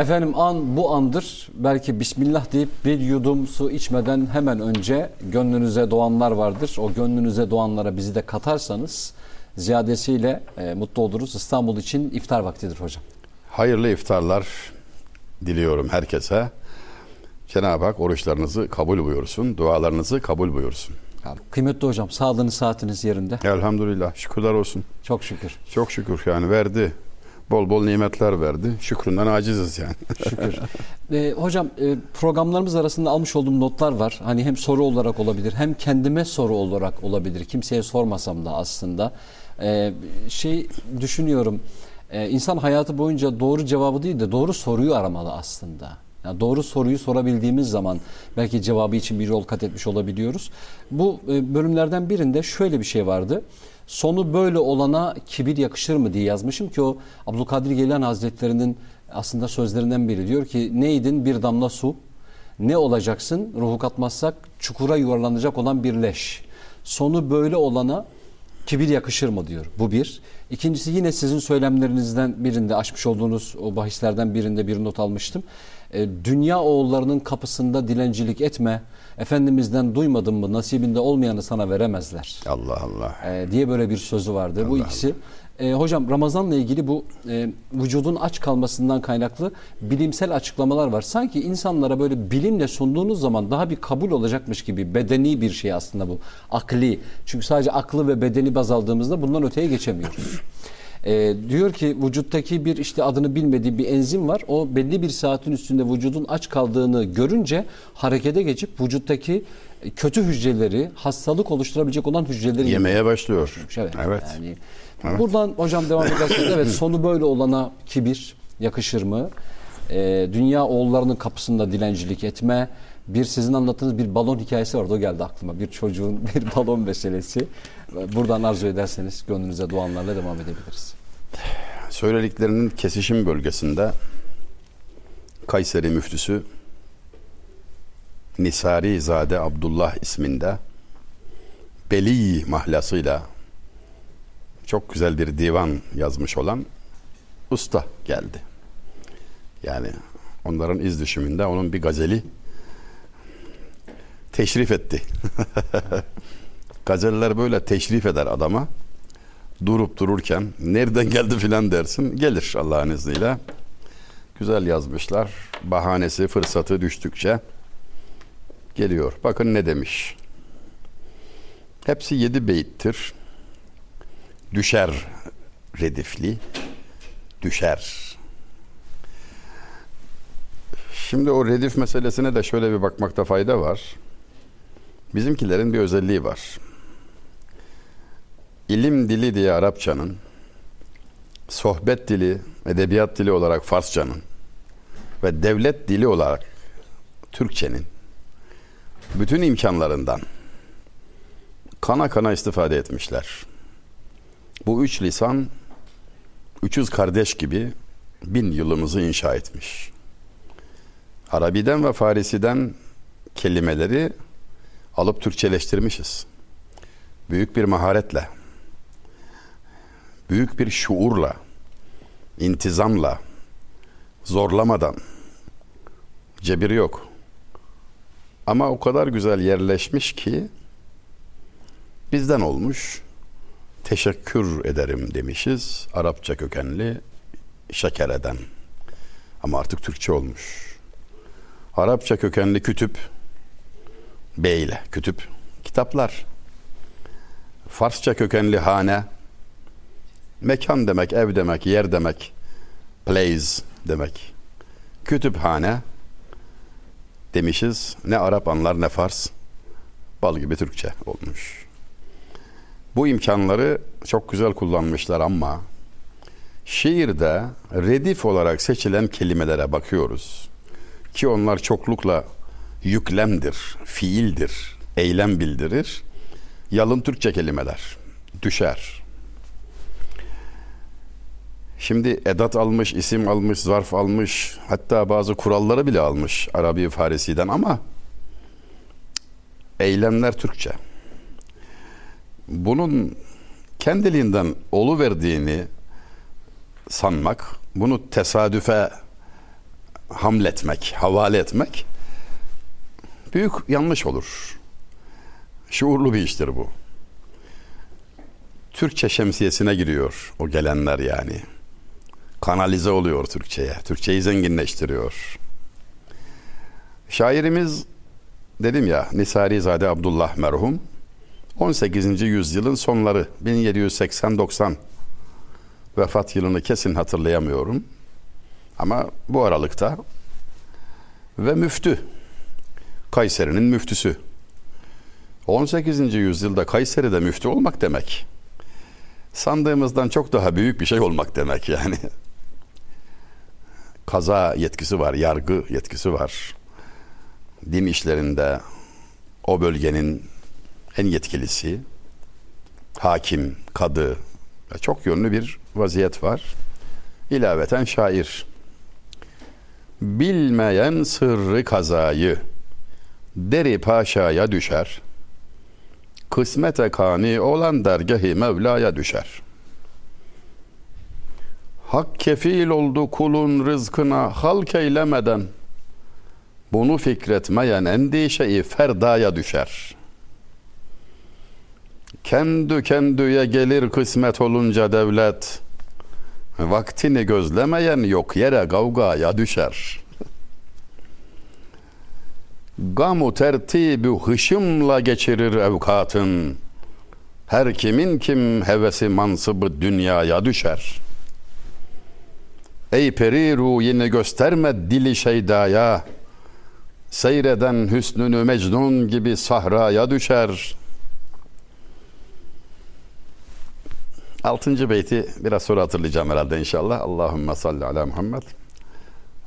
Efendim an bu andır. Belki Bismillah deyip bir yudum su içmeden hemen önce gönlünüze doğanlar vardır. O gönlünüze doğanlara bizi de katarsanız ziyadesiyle e, mutlu oluruz. İstanbul için iftar vaktidir hocam. Hayırlı iftarlar diliyorum herkese. Cenab-ı Hak oruçlarınızı kabul buyursun, dualarınızı kabul buyursun. Kıymetli hocam sağlığınız saatiniz yerinde. Elhamdülillah şükürler olsun. Çok şükür. Çok şükür yani verdi. Bol bol nimetler verdi. Şükründen aciziz yani. Şükür. Ee, hocam e, programlarımız arasında almış olduğum notlar var. Hani hem soru olarak olabilir hem kendime soru olarak olabilir. Kimseye sormasam da aslında. Ee, şey düşünüyorum. Ee, insan hayatı boyunca doğru cevabı değil de doğru soruyu aramalı aslında. Yani doğru soruyu sorabildiğimiz zaman belki cevabı için bir yol kat etmiş olabiliyoruz. Bu e, bölümlerden birinde şöyle bir şey vardı. Sonu böyle olana kibir yakışır mı diye yazmışım ki o Abdülkadir Geylan Hazretleri'nin aslında sözlerinden biri. Diyor ki neydin bir damla su ne olacaksın ruhu katmazsak çukura yuvarlanacak olan bir leş. Sonu böyle olana kibir yakışır mı diyor. Bu bir. İkincisi yine sizin söylemlerinizden birinde açmış olduğunuz o bahislerden birinde bir not almıştım. E, dünya oğullarının kapısında dilencilik etme. Efendimizden duymadın mı nasibinde olmayanı sana veremezler. Allah Allah. E, diye böyle bir sözü vardı. bu ikisi. E, hocam Ramazan'la ilgili bu e, vücudun aç kalmasından kaynaklı bilimsel açıklamalar var. Sanki insanlara böyle bilimle sunduğunuz zaman daha bir kabul olacakmış gibi bedeni bir şey aslında bu. Akli. Çünkü sadece aklı ve bedeni baz aldığımızda bundan öteye geçemiyoruz. E, diyor ki vücuttaki bir işte adını bilmediği bir enzim var. O belli bir saatin üstünde vücudun aç kaldığını görünce harekete geçip vücuttaki kötü hücreleri, hastalık oluşturabilecek olan hücreleri Yemeye başlıyor. Evet. Evet. Yani Evet. buradan hocam devam ederseniz evet sonu böyle olana kibir yakışır mı? Ee, dünya oğullarının kapısında dilencilik etme. Bir sizin anlattığınız bir balon hikayesi vardı o geldi aklıma. Bir çocuğun bir balon meselesi. Buradan arzu ederseniz gönlünüze doğanlarla devam edebiliriz. Söylediklerinin kesişim bölgesinde Kayseri müftüsü Nisari Zade Abdullah isminde Beli mahlasıyla çok güzel bir divan yazmış olan usta geldi. Yani onların iz düşümünde onun bir gazeli teşrif etti. Gazeller böyle teşrif eder adama. Durup dururken nereden geldi filan dersin. Gelir Allah'ın izniyle. Güzel yazmışlar. Bahanesi, fırsatı düştükçe geliyor. Bakın ne demiş. Hepsi yedi beyittir. Düşer redifli. Düşer. Şimdi o redif meselesine de şöyle bir bakmakta fayda var. Bizimkilerin bir özelliği var. İlim dili diye Arapçanın, sohbet dili, edebiyat dili olarak Farsçanın ve devlet dili olarak Türkçenin bütün imkanlarından kana kana istifade etmişler. Bu üç lisan 300 kardeş gibi bin yılımızı inşa etmiş. Arabiden ve Farisi'den kelimeleri alıp Türkçeleştirmişiz. Büyük bir maharetle, büyük bir şuurla, intizamla, zorlamadan, cebir yok. Ama o kadar güzel yerleşmiş ki bizden olmuş. Teşekkür ederim demişiz. Arapça kökenli şeker eden. Ama artık Türkçe olmuş. Arapça kökenli kütüp B ile kütüp kitaplar. Farsça kökenli hane mekan demek, ev demek, yer demek, place demek. Kütüphane demişiz. Ne Arap anlar ne Fars. Bal gibi Türkçe olmuş. Bu imkanları çok güzel kullanmışlar ama şiirde redif olarak seçilen kelimelere bakıyoruz. Ki onlar çoklukla yüklemdir, fiildir, eylem bildirir. Yalın Türkçe kelimeler. Düşer. Şimdi edat almış, isim almış, zarf almış, hatta bazı kuralları bile almış Arabi Farisi'den ama eylemler Türkçe. Bunun kendiliğinden olu verdiğini sanmak, bunu tesadüfe hamletmek, havale etmek büyük yanlış olur. Şuurlu bir iştir bu. Türkçe şemsiyesine giriyor o gelenler yani. Kanalize oluyor Türkçe'ye. Türkçeyi zenginleştiriyor. Şairimiz dedim ya Nisarizade Abdullah merhum 18. yüzyılın sonları 1780-90 vefat yılını kesin hatırlayamıyorum. Ama bu aralıkta ve müftü Kayseri'nin müftüsü. 18. yüzyılda Kayseri'de müftü olmak demek sandığımızdan çok daha büyük bir şey olmak demek yani. Kaza yetkisi var, yargı yetkisi var. Din işlerinde o bölgenin en yetkilisi, hakim, kadı, çok yönlü bir vaziyet var. İlaveten şair. Bilmeyen sırrı kazayı deri paşaya düşer. Kısmete kani olan dergâhi Mevla'ya düşer. Hak kefil oldu kulun rızkına halk eylemeden bunu fikretmeyen endişeyi ferdaya düşer. Kendi kendüye gelir kısmet olunca devlet vaktini gözlemeyen yok yere kavgaya düşer.'' Gamu tertibi hışımla geçirir evkatın. Her kimin kim hevesi mansıbı dünyaya düşer. Ey peri yine gösterme dili şeydaya. Seyreden hüsnünü mecnun gibi sahraya düşer. Altıncı beyti biraz sonra hatırlayacağım herhalde inşallah. Allahümme salli ala Muhammed.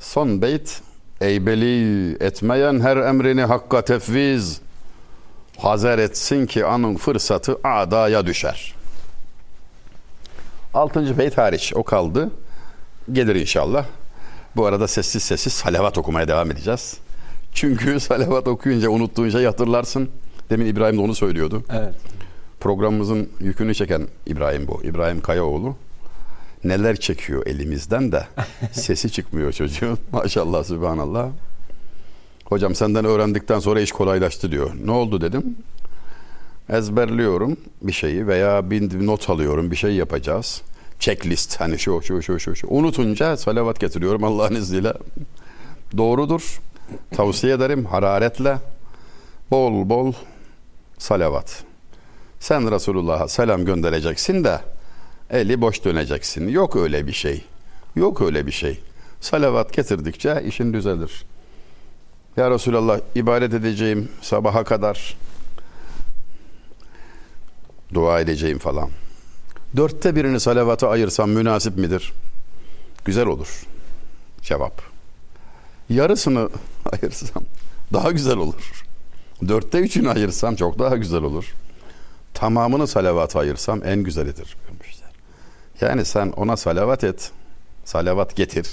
Son beyt Eybeli etmeyen her emrini hakka tefviz Hazer etsin ki anın fırsatı adaya düşer. Altıncı beyt hariç o kaldı. Gelir inşallah. Bu arada sessiz sessiz salavat okumaya devam edeceğiz. Çünkü salavat okuyunca unuttuğun şeyi hatırlarsın. Demin İbrahim de onu söylüyordu. Evet. Programımızın yükünü çeken İbrahim bu. İbrahim Kayaoğlu neler çekiyor elimizden de sesi çıkmıyor çocuğun. Maşallah subhanallah. Hocam senden öğrendikten sonra iş kolaylaştı diyor. Ne oldu dedim. Ezberliyorum bir şeyi veya bir not alıyorum bir şey yapacağız. Checklist hani şu şu şu şu şu. Unutunca salavat getiriyorum Allah'ın izniyle. Doğrudur. Tavsiye ederim hararetle bol bol salavat. Sen Resulullah'a selam göndereceksin de eli boş döneceksin. Yok öyle bir şey. Yok öyle bir şey. Salavat getirdikçe işin düzelir. Ya Resulallah ibadet edeceğim sabaha kadar. Dua edeceğim falan. Dörtte birini salavata ayırsam münasip midir? Güzel olur. Cevap. Yarısını ayırsam daha güzel olur. Dörtte üçünü ayırsam çok daha güzel olur. Tamamını salavata ayırsam en güzelidir. Yani sen ona salavat et, salavat getir.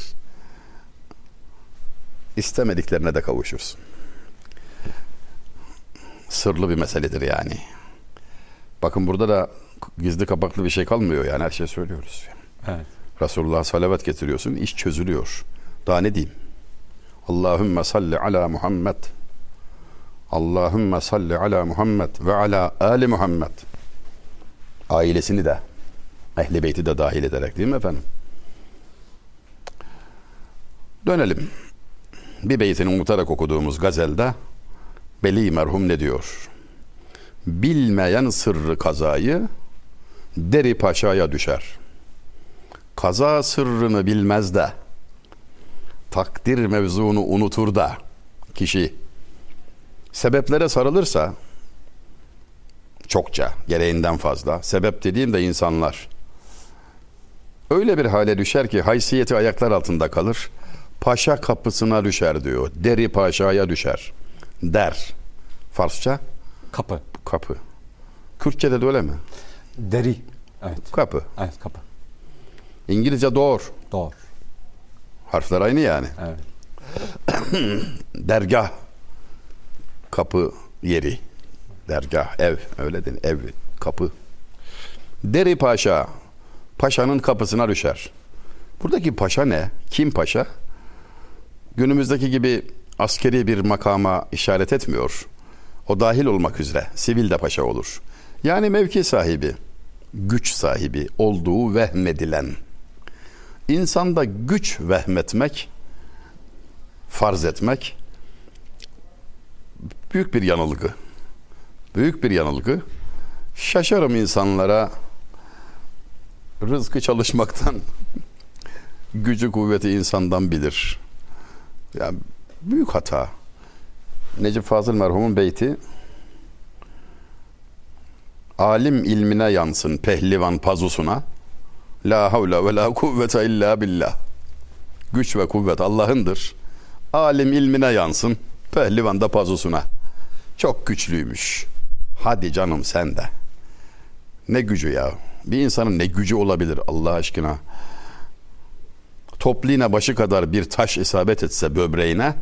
İstemediklerine de kavuşursun. Sırlı bir meseledir yani. Bakın burada da gizli kapaklı bir şey kalmıyor yani her şey söylüyoruz. Evet. Resulullah salavat getiriyorsun, iş çözülüyor. Daha ne diyeyim? Allahümme salli ala Muhammed. Allahümme salli ala Muhammed ve ala ali Muhammed. Ailesini de Ehli beyti de dahil ederek değil mi efendim? Dönelim. Bir beytini unutarak okuduğumuz gazelde Beli merhum ne diyor? Bilmeyen sırrı kazayı deri paşaya düşer. Kaza sırrını bilmez de takdir mevzunu unutur da kişi sebeplere sarılırsa çokça, gereğinden fazla. Sebep dediğim de insanlar öyle bir hale düşer ki haysiyeti ayaklar altında kalır. Paşa kapısına düşer diyor. Deri paşaya düşer. Der. Farsça? Kapı. Kapı. Kürtçe'de de öyle mi? Deri. Evet. Kapı. Evet kapı. İngilizce door. Doğru. Harfler aynı yani. Evet. Dergah. Kapı yeri. Dergah, ev. Öyle değil. Ev, kapı. Deri paşa. Paşanın kapısına düşer. Buradaki paşa ne? Kim paşa? günümüzdeki gibi askeri bir makama işaret etmiyor. O dahil olmak üzere sivil de paşa olur. Yani mevki sahibi, güç sahibi olduğu vehmedilen. İnsanda güç vehmetmek, farz etmek büyük bir yanılgı. Büyük bir yanılgı. Şaşarım insanlara rızkı çalışmaktan gücü kuvveti insandan bilir. Yani büyük hata. Necip Fazıl merhumun beyti alim ilmine yansın pehlivan pazusuna. La havle ve la kuvvete illa billah. Güç ve kuvvet Allah'ındır. Alim ilmine yansın pehlivan da pazusuna. Çok güçlüymüş. Hadi canım sen de. Ne gücü ya bir insanın ne gücü olabilir Allah aşkına topliğine başı kadar bir taş isabet etse böbreğine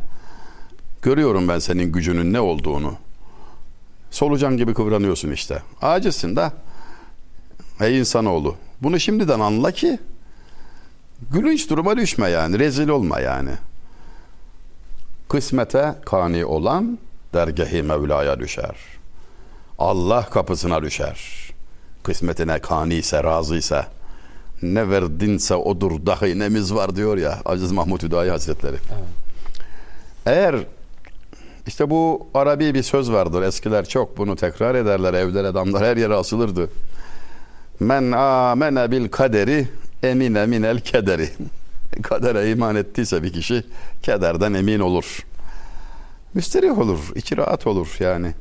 görüyorum ben senin gücünün ne olduğunu. Solucan gibi kıvranıyorsun işte. Acizsin de. Ey insanoğlu. Bunu şimdiden anla ki gülünç duruma düşme yani. Rezil olma yani. Kısmete kani olan dergâhi Mevla'ya düşer. Allah kapısına düşer. Kısmetine kani ise, razı ise ne verdinse odur dahi nemiz var diyor ya Aziz Mahmut Hüdayi Hazretleri. Evet. Eğer işte bu Arabi bir söz vardır. Eskiler çok bunu tekrar ederler. Evler adamlar her yere asılırdı. Men amene bil kaderi emine minel kederi. Kadere iman ettiyse bir kişi kederden emin olur. Müsterih olur, içi rahat olur yani.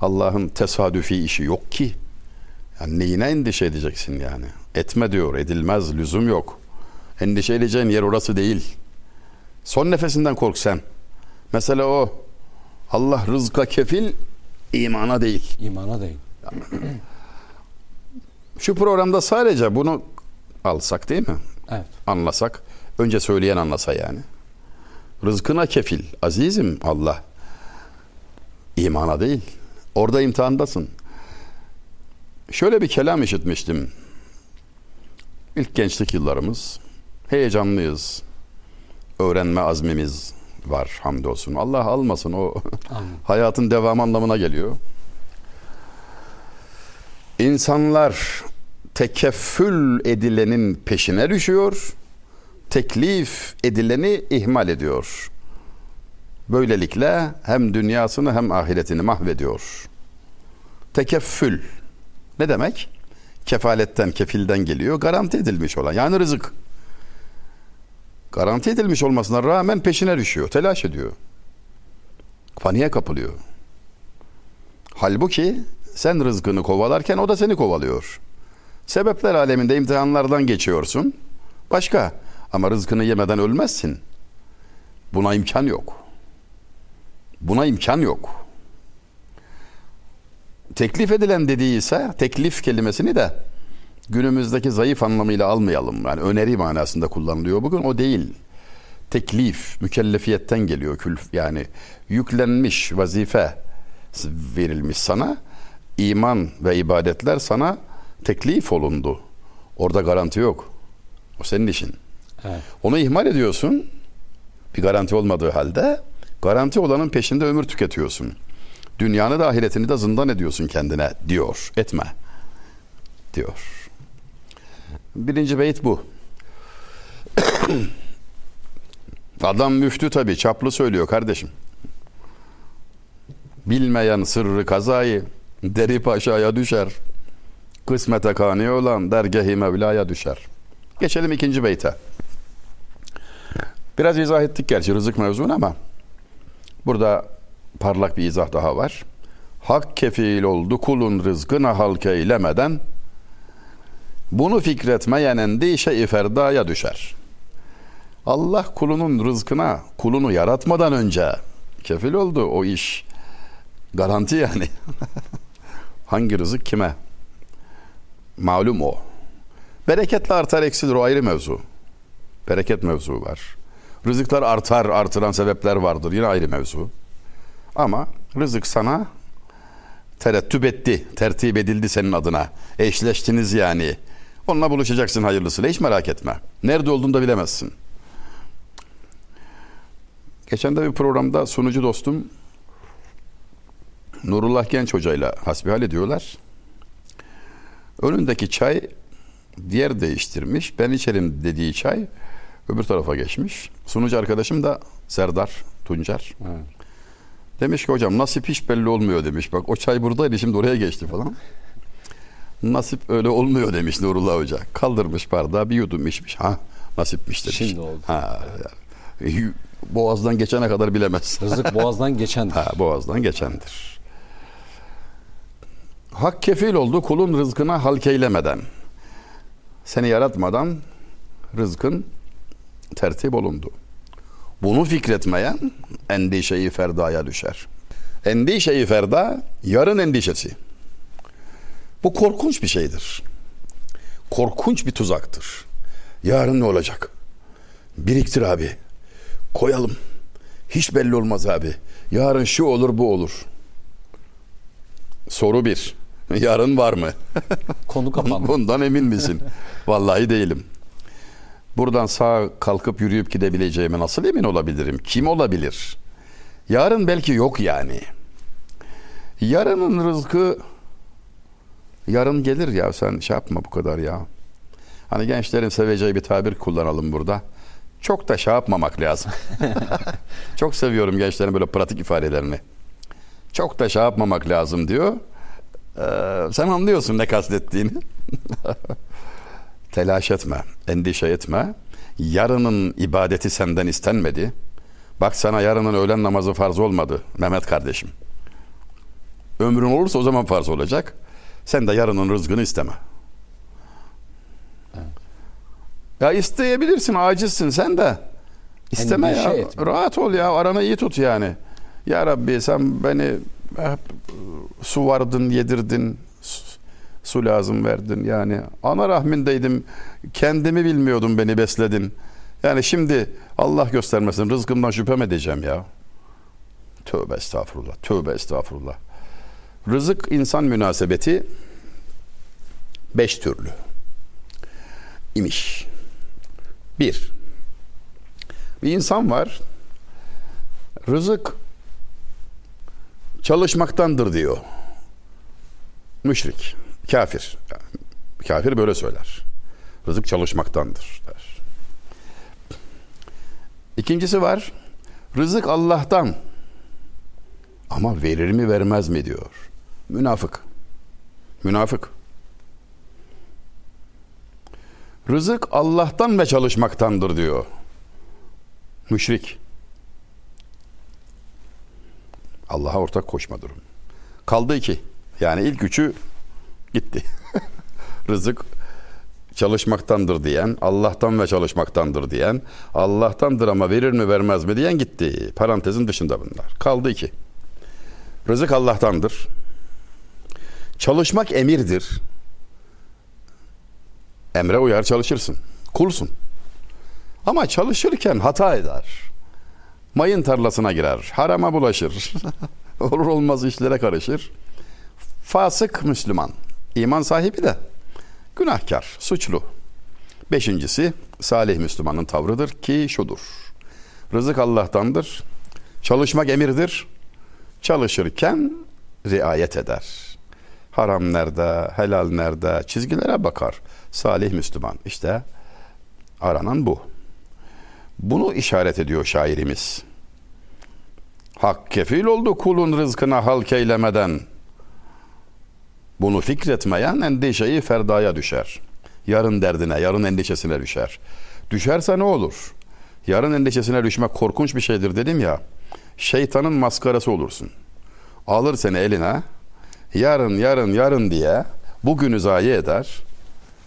Allah'ın tesadüfi işi yok ki. Yani neyine endişe edeceksin yani? Etme diyor, edilmez, lüzum yok. Endişe edeceğin yer orası değil. Son nefesinden kork sen. Mesela o Allah rızka kefil, imana değil. İmana değil. Şu programda sadece bunu alsak değil mi? Evet. Anlasak. Önce söyleyen anlasa yani. Rızkına kefil. Azizim Allah. İmana değil. Orada imtihandasın. Şöyle bir kelam işitmiştim. İlk gençlik yıllarımız. Heyecanlıyız. Öğrenme azmimiz var hamdolsun. Allah almasın o hayatın devamı anlamına geliyor. İnsanlar tekeffül edilenin peşine düşüyor. Teklif edileni ihmal ediyor. Böylelikle hem dünyasını hem ahiretini mahvediyor. Tekeffül ne demek? Kefaletten, kefilden geliyor. Garanti edilmiş olan. Yani rızık. Garanti edilmiş olmasına rağmen peşine düşüyor. Telaş ediyor. Paniğe kapılıyor. Halbuki sen rızkını kovalarken o da seni kovalıyor. Sebepler aleminde imtihanlardan geçiyorsun. Başka. Ama rızkını yemeden ölmezsin. Buna imkan yok. Buna imkan yok teklif edilen dediği ise teklif kelimesini de günümüzdeki zayıf anlamıyla almayalım. Yani öneri manasında kullanılıyor bugün o değil. Teklif mükellefiyetten geliyor külf yani yüklenmiş vazife verilmiş sana iman ve ibadetler sana teklif olundu. Orada garanti yok. O senin işin. Evet. Onu ihmal ediyorsun. Bir garanti olmadığı halde garanti olanın peşinde ömür tüketiyorsun. Dünyanı da ahiretini de zindan ediyorsun kendine diyor. Etme diyor. Birinci beyit bu. Adam müftü tabi çaplı söylüyor kardeşim. Bilmeyen sırrı kazayı derip aşağıya düşer. Kısmete kani olan dergehi Mevla'ya düşer. Geçelim ikinci beyte. Biraz izah ettik gerçi rızık mevzunu ama burada parlak bir izah daha var. Hak kefil oldu kulun rızkına halk eylemeden bunu fikretmeyen endişe-i ferdaya düşer. Allah kulunun rızkına kulunu yaratmadan önce kefil oldu o iş. Garanti yani. Hangi rızık kime? Malum o. Bereketle artar eksilir o ayrı mevzu. Bereket mevzu var. Rızıklar artar artıran sebepler vardır yine ayrı mevzu. Ama rızık sana terettüp etti, tertip edildi senin adına. Eşleştiniz yani. Onunla buluşacaksın hayırlısıyla hiç merak etme. Nerede olduğunu da bilemezsin. Geçen de bir programda sunucu dostum Nurullah Genç Hoca'yla hasbihal ediyorlar. Önündeki çay diğer değiştirmiş. Ben içerim dediği çay öbür tarafa geçmiş. Sunucu arkadaşım da Serdar Tuncer. Evet. Demiş ki hocam nasip hiç belli olmuyor demiş. Bak o çay buradaydı şimdi oraya geçti falan. Nasip öyle olmuyor demiş Nurullah Hoca. Kaldırmış bardağı bir yudum içmiş. Ha nasipmiş demiş. Şimdi oldu. Ha, yani. Boğazdan geçene kadar bilemez. Rızık boğazdan geçen. Ha, boğazdan geçendir. Hak kefil oldu kulun rızkına halk eylemeden. Seni yaratmadan rızkın tertip olundu. Bunu fikretmeyen endişeyi ferdaya düşer. Endişeyi ferda yarın endişesi. Bu korkunç bir şeydir. Korkunç bir tuzaktır. Yarın ne olacak? Biriktir abi. Koyalım. Hiç belli olmaz abi. Yarın şu olur bu olur. Soru bir. Yarın var mı? Konu kapandı. Bundan emin misin? Vallahi değilim. Buradan sağ kalkıp yürüyüp gidebileceğime nasıl emin olabilirim? Kim olabilir? Yarın belki yok yani. Yarının rızkı yarın gelir ya sen şey yapma bu kadar ya. Hani gençlerin seveceği bir tabir kullanalım burada. Çok da şey yapmamak lazım. Çok seviyorum gençlerin böyle pratik ifadelerini. Çok da şey yapmamak lazım diyor. Ee, sen anlıyorsun ne kastettiğini. Telaş etme, endişe etme. Yarının ibadeti senden istenmedi. Bak sana yarının öğlen namazı farz olmadı Mehmet kardeşim. Ömrün olursa o zaman farz olacak. Sen de yarının rızkını isteme. Ya isteyebilirsin, acizsin sen de. İsteme Endişe ya. etme. Rahat ol ya, aranı iyi tut yani. Ya Rabbi sen beni hep su vardın, yedirdin, su- lazım verdin yani. Ana rahmindeydim, kendimi bilmiyordum, beni besledin. Yani şimdi Allah göstermesin rızkımdan şüphem edeceğim ya. Tövbe estağfurullah, tövbe estağfurullah. Rızık insan münasebeti beş türlü imiş. Bir, bir insan var, rızık çalışmaktandır diyor. Müşrik, kafir. Kafir böyle söyler. Rızık çalışmaktandır der. İkincisi var, rızık Allah'tan. Ama verir mi vermez mi diyor. Münafık. Münafık. Rızık Allah'tan ve çalışmaktandır diyor. Müşrik. Allah'a ortak koşma durum. Kaldı iki. Yani ilk üçü gitti. Rızık çalışmaktandır diyen, Allah'tan ve çalışmaktandır diyen, Allah'tandır ama verir mi vermez mi diyen gitti. Parantezin dışında bunlar. Kaldı iki. Rızık Allah'tandır. Çalışmak emirdir. Emre uyar çalışırsın. Kulsun. Ama çalışırken hata eder. Mayın tarlasına girer. Harama bulaşır. Olur olmaz işlere karışır. Fasık Müslüman. İman sahibi de günahkar, suçlu. Beşincisi salih Müslümanın tavrıdır ki şudur. Rızık Allah'tandır. Çalışmak emirdir. Çalışırken riayet eder. Haram nerede, helal nerede çizgilere bakar. Salih Müslüman. İşte aranan bu. Bunu işaret ediyor şairimiz. Hak kefil oldu kulun rızkına halk eylemeden. Bunu fikretmeyen endişeyi ferdaya düşer. Yarın derdine, yarın endişesine düşer. Düşerse ne olur? Yarın endişesine düşmek korkunç bir şeydir dedim ya. Şeytanın maskarası olursun. Alır seni eline, yarın, yarın, yarın diye bugünü zayi eder.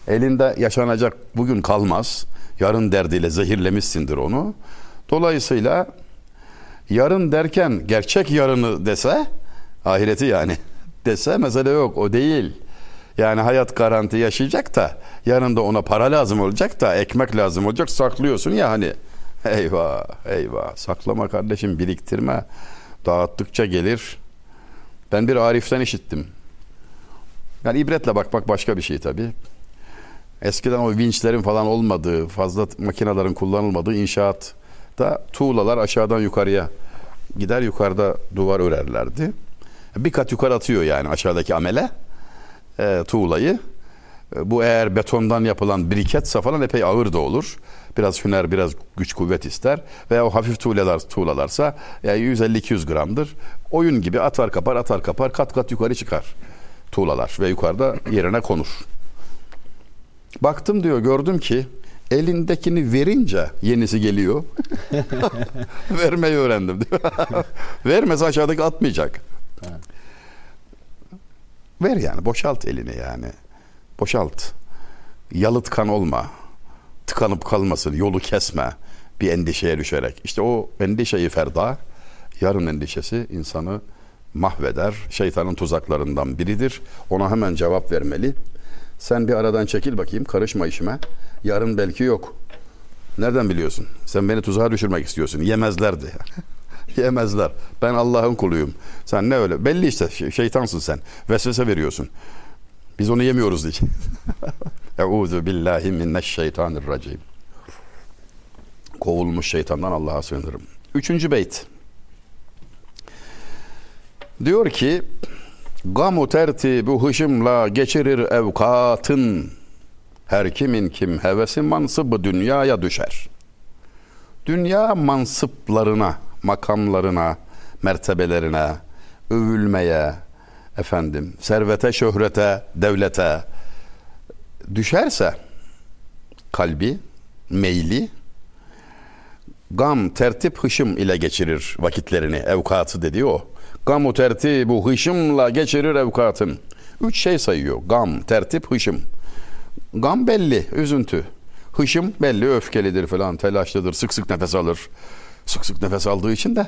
Elinde yaşanacak bugün kalmaz. Yarın derdiyle zehirlemişsindir onu. Dolayısıyla yarın derken gerçek yarını dese ahireti yani dese mesele yok o değil. Yani hayat garanti yaşayacak da yarın da ona para lazım olacak da ekmek lazım olacak saklıyorsun ya hani. Eyvah eyvah saklama kardeşim biriktirme dağıttıkça gelir. Ben bir Arif'ten işittim. Yani ibretle bakmak başka bir şey tabii. Eskiden o vinçlerin falan olmadığı, fazla makinelerin kullanılmadığı inşaatta tuğlalar aşağıdan yukarıya gider yukarıda duvar örerlerdi. Bir kat yukarı atıyor yani aşağıdaki amele e, tuğlayı. E, bu eğer betondan yapılan briketse falan epey ağır da olur. Biraz hüner, biraz güç kuvvet ister. Veya o hafif tuğlalar, tuğlalarsa yani 150-200 gramdır. Oyun gibi atar kapar atar kapar kat kat yukarı çıkar tuğlalar ve yukarıda yerine konur. Baktım diyor gördüm ki elindekini verince yenisi geliyor. Vermeyi öğrendim diyor. Vermese aşağıdaki atmayacak. Ver yani boşalt elini yani. Boşalt. Yalıtkan olma. Tıkanıp kalmasın. Yolu kesme. Bir endişeye düşerek. İşte o endişeyi ferda, yarın endişesi insanı mahveder. Şeytanın tuzaklarından biridir. Ona hemen cevap vermeli. Sen bir aradan çekil bakayım. Karışma işime. Yarın belki yok. Nereden biliyorsun? Sen beni tuzağa düşürmek istiyorsun. Yemezlerdi. Yemezler. Ben Allah'ın kuluyum. Sen ne öyle? Belli işte şeytansın sen. Vesvese veriyorsun. Biz onu yemiyoruz diye. Euzu billahi mineşşeytanirracim. Kovulmuş şeytandan Allah'a sığınırım. Üçüncü beyt. Diyor ki Gamu tertibu hışımla geçirir evkatın her kimin kim hevesi mansıbı dünyaya düşer. Dünya mansıplarına, makamlarına, mertebelerine, övülmeye, efendim, servete, şöhrete, devlete düşerse kalbi, meyli, gam, tertip, hışım ile geçirir vakitlerini, evkatı dediği o. Gamu tertibu hışımla geçirir evkatın. Üç şey sayıyor. Gam, tertip, hışım. Gam belli, üzüntü. Hışım belli, öfkelidir falan, telaşlıdır, sık sık nefes alır. Sık sık nefes aldığı için de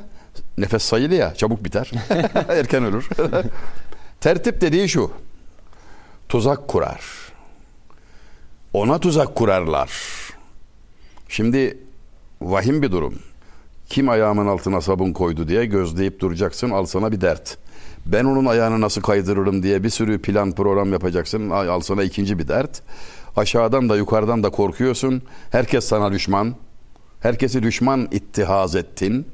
nefes sayılı ya, çabuk biter. Erken ölür. Tertip dediği şu. Tuzak kurar. Ona tuzak kurarlar. Şimdi vahim bir durum. Kim ayağımın altına sabun koydu diye gözleyip duracaksın al sana bir dert. Ben onun ayağını nasıl kaydırırım diye bir sürü plan program yapacaksın al sana ikinci bir dert. Aşağıdan da yukarıdan da korkuyorsun. Herkes sana düşman. Herkesi düşman ittihaz ettin.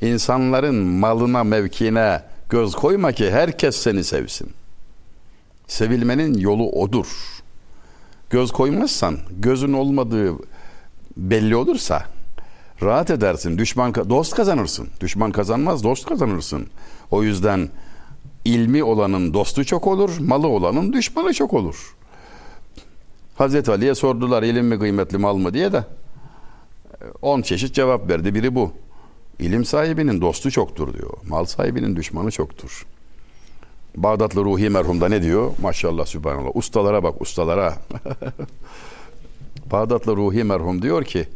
İnsanların malına mevkine göz koyma ki herkes seni sevsin. Sevilmenin yolu odur. Göz koymazsan gözün olmadığı belli olursa rahat edersin. Düşman dost kazanırsın. Düşman kazanmaz, dost kazanırsın. O yüzden ilmi olanın dostu çok olur, malı olanın düşmanı çok olur. Hazreti Ali'ye sordular ilim mi kıymetli mal mı diye de on çeşit cevap verdi. Biri bu. İlim sahibinin dostu çoktur diyor. Mal sahibinin düşmanı çoktur. Bağdatlı Ruhi merhumda ne diyor? Maşallah sübhanallah. Ustalara bak ustalara. Bağdatlı Ruhi merhum diyor ki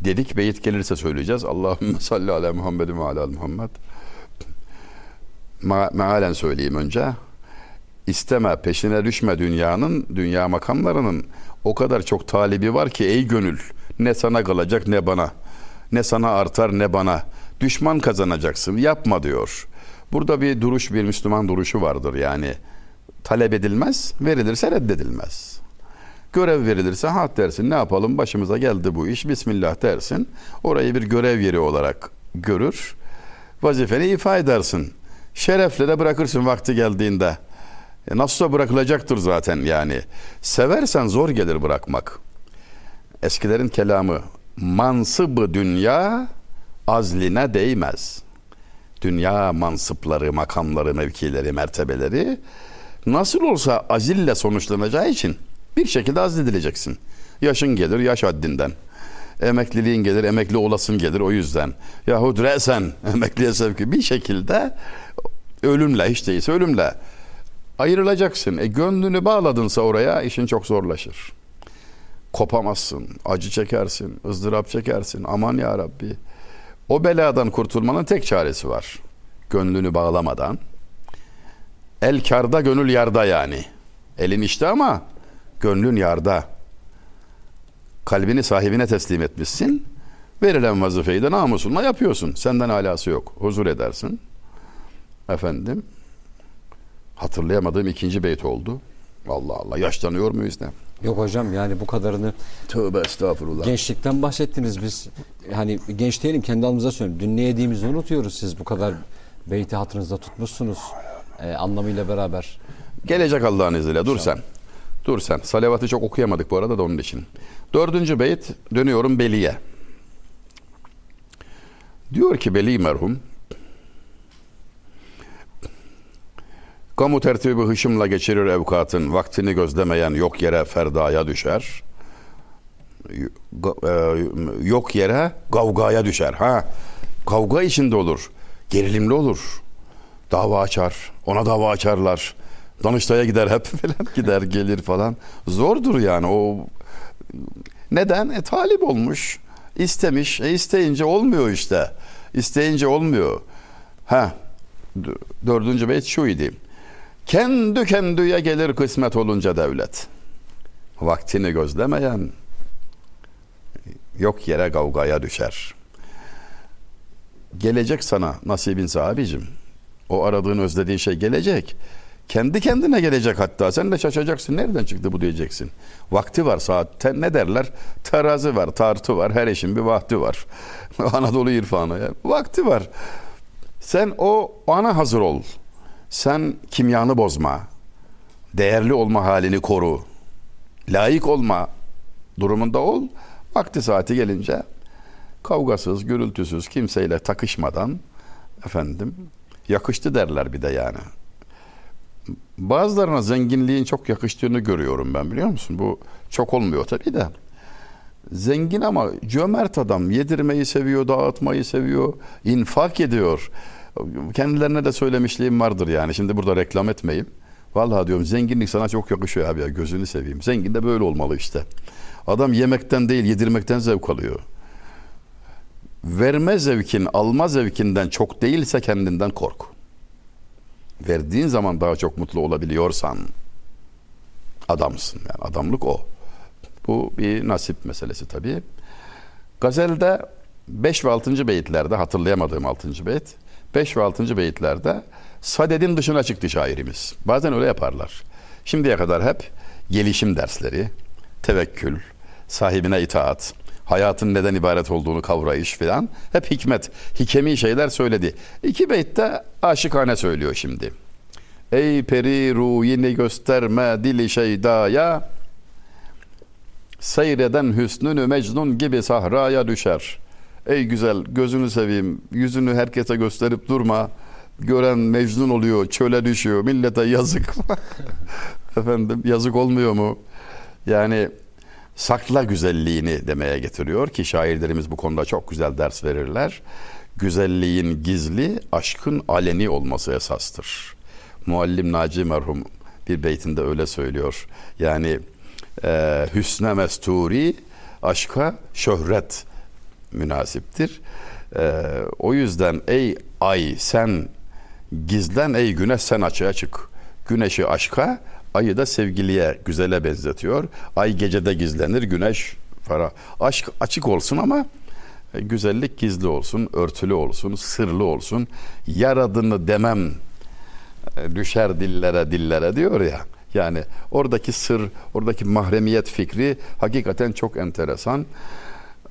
dedik beyit gelirse söyleyeceğiz. Allahümme salli ala Muhammedin ve ala Muhammed. Ma mealen söyleyeyim önce. İsteme, peşine düşme dünyanın, dünya makamlarının o kadar çok talibi var ki ey gönül ne sana kalacak ne bana. Ne sana artar ne bana. Düşman kazanacaksın. Yapma diyor. Burada bir duruş, bir Müslüman duruşu vardır yani. Talep edilmez, verilirse reddedilmez. Görev verilirse ha dersin ne yapalım başımıza geldi bu iş bismillah dersin. Orayı bir görev yeri olarak görür. Vazifeni ifa edersin. Şerefle de bırakırsın vakti geldiğinde. E nasılsa bırakılacaktır zaten yani. Seversen zor gelir bırakmak. Eskilerin kelamı mansıbı dünya azline değmez. Dünya mansıpları, makamları, mevkileri, mertebeleri nasıl olsa azille sonuçlanacağı için bir şekilde azledileceksin. Yaşın gelir yaş haddinden. Emekliliğin gelir, emekli olasın gelir o yüzden. Yahut resen emekliye sevki bir şekilde ölümle hiç değilse ölümle ayrılacaksın. E gönlünü bağladınsa oraya işin çok zorlaşır. Kopamazsın, acı çekersin, ızdırap çekersin. Aman ya Rabbi. O beladan kurtulmanın tek çaresi var. Gönlünü bağlamadan. El karda gönül yarda yani. Elin işte ama gönlün yarda. Kalbini sahibine teslim etmişsin. Verilen vazifeyi de namusunla yapıyorsun. Senden alası yok. Huzur edersin. Efendim hatırlayamadığım ikinci beyt oldu. Allah Allah yaşlanıyor muyuz ne? Yok hocam yani bu kadarını Tövbe estağfurullah. gençlikten bahsettiniz biz. Hani genç değilim kendi adımıza söylüyorum. Dün ne yediğimizi unutuyoruz siz bu kadar beyti hatırınızda tutmuşsunuz. Ee, anlamıyla beraber. Gelecek Allah'ın izniyle. Dur sen. Dur sen. Salavatı çok okuyamadık bu arada da onun için. Dördüncü beyt dönüyorum Beli'ye. Diyor ki Beli merhum Kamu tertibi hışımla geçirir evkatın, vaktini gözlemeyen yok yere ferdaya düşer. E, Yok yere kavgaya düşer. Ha, kavga içinde olur, gerilimli olur. Dava açar, ona dava açarlar. Danıştay'a gider hep falan gider gelir falan. Zordur yani o. Neden? E talip olmuş, istemiş. E isteyince olmuyor işte. İsteyince olmuyor. Ha, dördüncü beyt şu idi. Kendi kendine gelir kısmet olunca devlet. Vaktini gözlemeyen yok yere kavgaya düşer. Gelecek sana nasibinse abicim. O aradığın özlediğin şey gelecek. Kendi kendine gelecek hatta. Sen de şaşacaksın. Nereden çıktı bu diyeceksin. Vakti var saatte. Ne derler? Terazi var, tartı var. Her işin bir vakti var. Anadolu irfanı. Ya. Vakti var. Sen o ana hazır ol. Sen kimyanı bozma. Değerli olma halini koru. Layık olma durumunda ol. Vakti saati gelince kavgasız, gürültüsüz, kimseyle takışmadan efendim yakıştı derler bir de yani. Bazılarına zenginliğin çok yakıştığını görüyorum ben biliyor musun? Bu çok olmuyor tabii de. Zengin ama cömert adam. Yedirmeyi seviyor, dağıtmayı seviyor, infak ediyor. Kendilerine de söylemişliğim vardır yani. Şimdi burada reklam etmeyeyim. Vallahi diyorum zenginlik sana çok yakışıyor abi ya gözünü seveyim. Zengin de böyle olmalı işte. Adam yemekten değil yedirmekten zevk alıyor. Verme zevkin alma zevkinden çok değilse kendinden kork. Verdiğin zaman daha çok mutlu olabiliyorsan adamsın. Yani adamlık o. Bu bir nasip meselesi tabii. Gazel'de 5 ve 6. beyitlerde hatırlayamadığım 6. beyit 5 ve 6. beyitlerde sadedin dışına çıktı şairimiz. Bazen öyle yaparlar. Şimdiye kadar hep gelişim dersleri, tevekkül, sahibine itaat, hayatın neden ibaret olduğunu kavrayış filan hep hikmet, hikemi şeyler söyledi. İki beytte aşıkane söylüyor şimdi. Ey peri ruhini gösterme dili şeydaya seyreden hüsnünü mecnun gibi sahraya düşer. Ey güzel gözünü seveyim yüzünü herkese gösterip durma. Gören mecnun oluyor çöle düşüyor millete yazık. Efendim yazık olmuyor mu? Yani sakla güzelliğini demeye getiriyor ki şairlerimiz bu konuda çok güzel ders verirler. Güzelliğin gizli, aşkın aleni olması esastır. Muallim Naci merhum bir beytinde öyle söylüyor. Yani e, hüsne mesturi, aşka şöhret münasiptir. E, o yüzden ey ay sen gizlen, ey güneş sen açığa çık. Güneşi aşka, ayı da sevgiliye, güzele benzetiyor. Ay gecede gizlenir, güneş para. Aşk açık olsun ama e, güzellik gizli olsun, örtülü olsun, sırlı olsun. Yaradını demem e, düşer dillere dillere diyor ya. Yani oradaki sır, oradaki mahremiyet fikri hakikaten çok enteresan.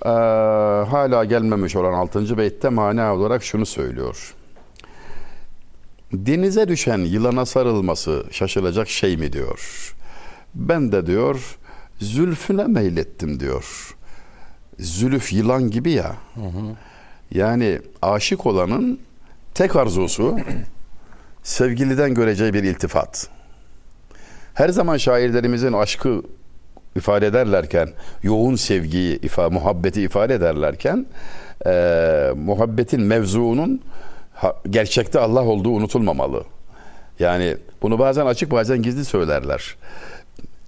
Ee, hala gelmemiş olan 6. beytte mana olarak şunu söylüyor. Denize düşen yılana sarılması şaşılacak şey mi diyor. Ben de diyor zülfüne meylettim diyor. Zülüf yılan gibi ya. Yani aşık olanın tek arzusu sevgiliden göreceği bir iltifat. Her zaman şairlerimizin aşkı ifade ederlerken, yoğun sevgiyi, ifa, muhabbeti ifade ederlerken, e, muhabbetin mevzuunun ha, gerçekte Allah olduğu unutulmamalı. Yani bunu bazen açık bazen gizli söylerler.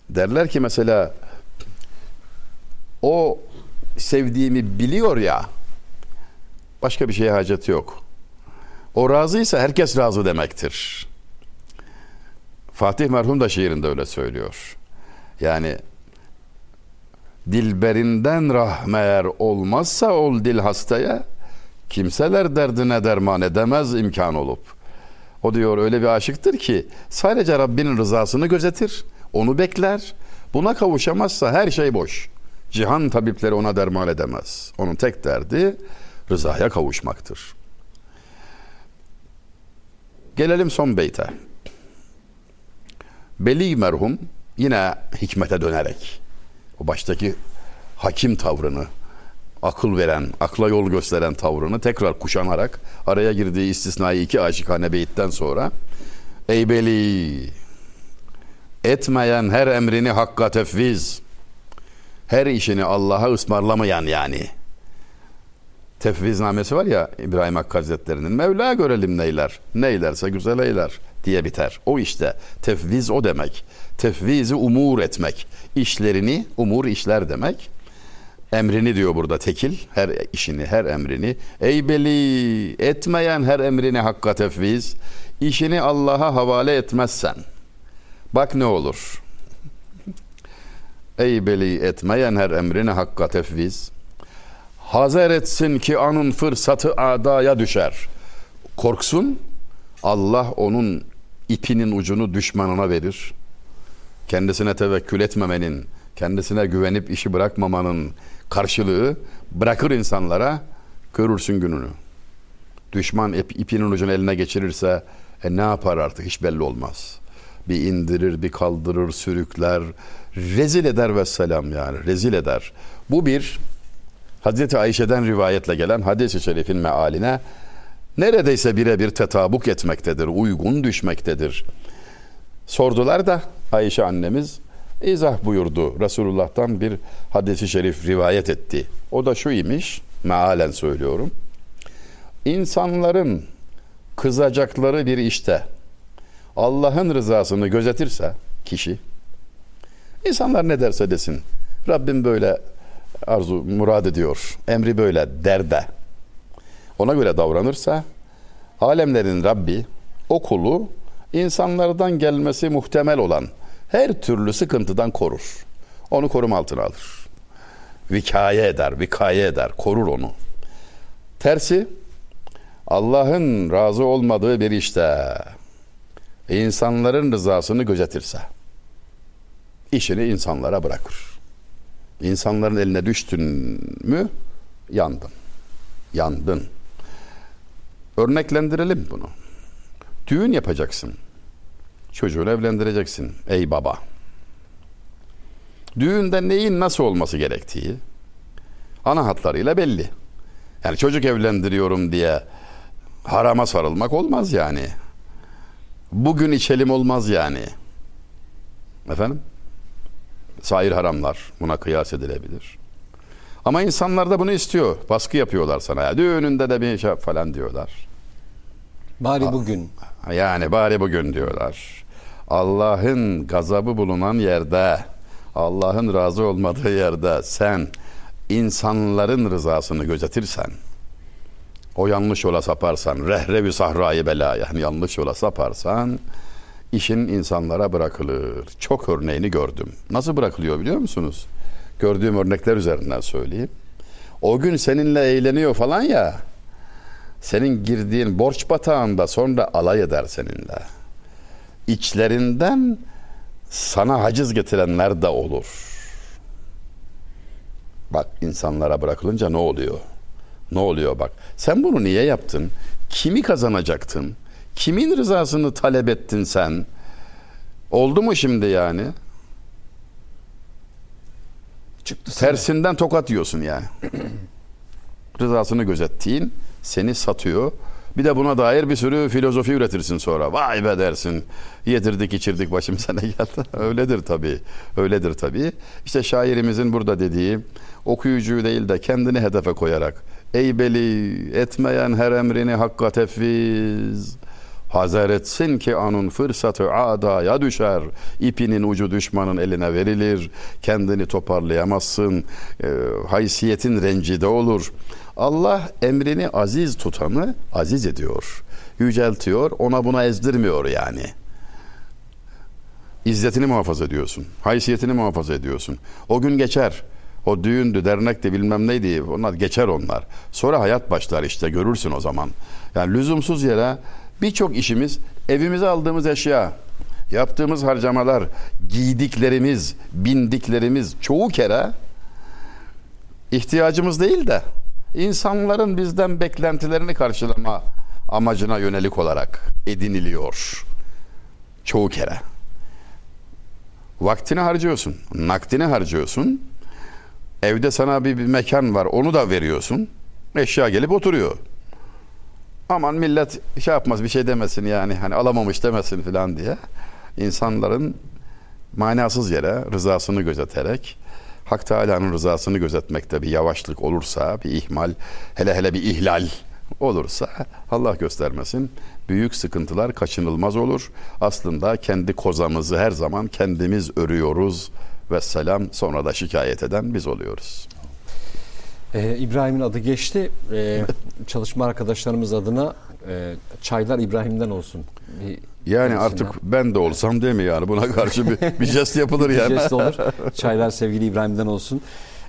Derler ki mesela o sevdiğimi biliyor ya başka bir şeye hacet yok. O razıysa herkes razı demektir. Fatih merhum da şiirinde öyle söylüyor. Yani dilberinden rahmeyer olmazsa ol dil hastaya kimseler derdine derman edemez imkan olup. O diyor öyle bir aşıktır ki sadece Rabbinin rızasını gözetir, onu bekler, Buna kavuşamazsa her şey boş. Cihan tabipleri ona derman edemez. Onun tek derdi rızaya kavuşmaktır. Gelelim son beyte. Beli merhum yine hikmete dönerek o baştaki hakim tavrını, akıl veren, akla yol gösteren tavrını tekrar kuşanarak araya girdiği istisnai iki aşikane beyitten sonra Ey Beli etmeyen her emrini hakka tefviz her işini Allah'a ısmarlamayan yani tefviznamesi var ya İbrahim Hakkı Hazretleri'nin Mevla görelim neyler neylerse güzel eyler diye biter. O işte tefviz o demek. Tefvizi umur etmek. İşlerini umur işler demek. Emrini diyor burada tekil. Her işini, her emrini. Ey beli etmeyen her emrini hakka tefviz. İşini Allah'a havale etmezsen. Bak ne olur. Ey beli etmeyen her emrini hakka tefviz. Hazer etsin ki anın fırsatı adaya düşer. Korksun Allah onun ipinin ucunu düşmanına verir. Kendisine tevekkül etmemenin, kendisine güvenip işi bırakmamanın karşılığı bırakır insanlara görürsün gününü. Düşman ip, ipinin ucunu eline geçirirse e, ne yapar artık hiç belli olmaz. Bir indirir, bir kaldırır, sürükler, rezil eder ve selam yani rezil eder. Bu bir Hazreti Ayşe'den rivayetle gelen hadis-i şerifin mealine neredeyse birebir tetabuk etmektedir, uygun düşmektedir. Sordular da Ayşe annemiz izah buyurdu. Resulullah'tan bir hadisi şerif rivayet etti. O da şu imiş, mealen söylüyorum. İnsanların kızacakları bir işte Allah'ın rızasını gözetirse kişi, insanlar ne derse desin, Rabbim böyle arzu, murad ediyor, emri böyle derde, ona göre davranırsa, alemlerin Rabbi, o kulu insanlardan gelmesi muhtemel olan her türlü sıkıntıdan korur. Onu korum altına alır. Vikaye eder, vikaye eder, korur onu. Tersi, Allah'ın razı olmadığı bir işte insanların rızasını gözetirse işini insanlara bırakır. İnsanların eline düştün mü yandın. Yandın. Örneklendirelim bunu. Düğün yapacaksın. Çocuğunu evlendireceksin ey baba. Düğünde neyin nasıl olması gerektiği ana hatlarıyla belli. Yani çocuk evlendiriyorum diye harama sarılmak olmaz yani. Bugün içelim olmaz yani. Efendim? Sair haramlar buna kıyas edilebilir. Ama insanlar da bunu istiyor. Baskı yapıyorlar sana. Ya. Düğününde de bir şey falan diyorlar. Bari bugün. Yani bari bugün diyorlar. Allah'ın gazabı bulunan yerde, Allah'ın razı olmadığı yerde sen insanların rızasını gözetirsen, o yanlış yola saparsan, rehrevi sahrayı bela yani yanlış yola saparsan, işin insanlara bırakılır. Çok örneğini gördüm. Nasıl bırakılıyor biliyor musunuz? Gördüğüm örnekler üzerinden söyleyeyim. O gün seninle eğleniyor falan ya, senin girdiğin borç batağında sonra alay eder seninle. İçlerinden sana haciz getirenler de olur. Bak insanlara bırakılınca ne oluyor? Ne oluyor bak. Sen bunu niye yaptın? Kimi kazanacaktın? Kimin rızasını talep ettin sen? Oldu mu şimdi yani? Çıktı Tersinden tokat yiyorsun yani. rızasını gözettiğin seni satıyor. Bir de buna dair bir sürü filozofi üretirsin sonra. Vay be dersin. Yedirdik içirdik başımıza ne geldi. Öyledir tabii. Öyledir tabii. İşte şairimizin burada dediği okuyucuyu değil de kendini hedefe koyarak Ey beli etmeyen her emrini hakka tefviz. Hazer etsin ki anın fırsatı adaya düşer. İpinin ucu düşmanın eline verilir. Kendini toparlayamazsın. E, haysiyetin rencide olur. Allah emrini aziz tutanı aziz ediyor. Yüceltiyor. Ona buna ezdirmiyor yani. İzzetini muhafaza ediyorsun. Haysiyetini muhafaza ediyorsun. O gün geçer. O düğündü, dernekti bilmem neydi. Onlar geçer onlar. Sonra hayat başlar işte görürsün o zaman. Yani lüzumsuz yere birçok işimiz evimize aldığımız eşya Yaptığımız harcamalar, giydiklerimiz, bindiklerimiz çoğu kere ihtiyacımız değil de insanların bizden beklentilerini karşılama amacına yönelik olarak ediniliyor. Çoğu kere. Vaktini harcıyorsun, nakdini harcıyorsun. Evde sana bir, bir mekan var, onu da veriyorsun. Eşya gelip oturuyor. Aman millet şey yapmaz bir şey demesin yani hani alamamış demesin filan diye. insanların manasız yere rızasını gözeterek Hak Teala'nın rızasını gözetmekte bir yavaşlık olursa, bir ihmal, hele hele bir ihlal olursa Allah göstermesin büyük sıkıntılar kaçınılmaz olur. Aslında kendi kozamızı her zaman kendimiz örüyoruz ve selam sonra da şikayet eden biz oluyoruz. Ee, İbrahim'in adı geçti. Ee, çalışma arkadaşlarımız adına e, çaylar İbrahim'den olsun. Bir Yani artık ben de olsam değil mi yani buna karşı bir, bir jest yapılır bir yani. jest olur. Çaylar sevgili İbrahim'den olsun.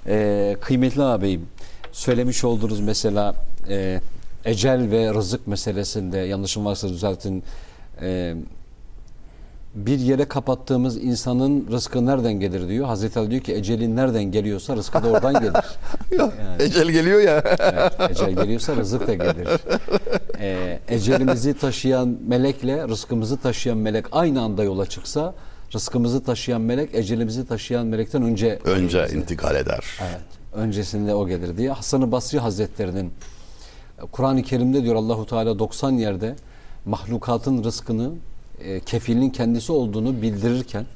Ee, kıymetli ağabeyim söylemiş olduğunuz mesela e, ecel ve rızık meselesinde yanlışım varsa düzeltin. E, bir yere kapattığımız insanın rızkı nereden gelir diyor. Hazreti Ali diyor ki ecelin nereden geliyorsa rızkı da oradan gelir. Yani. Ecel geliyor ya. Evet, ecel geliyorsa rızık da gelir. Ee, ecelimizi taşıyan melekle rızkımızı taşıyan melek aynı anda yola çıksa rızkımızı taşıyan melek ecelimizi taşıyan melekten önce Önce intikal eder. Evet. Öncesinde o gelir diye. Hasan-ı Basri Hazretlerinin Kur'an-ı Kerim'de diyor Allahu Teala 90 yerde mahlukatın rızkını e, kefilin kendisi olduğunu bildirirken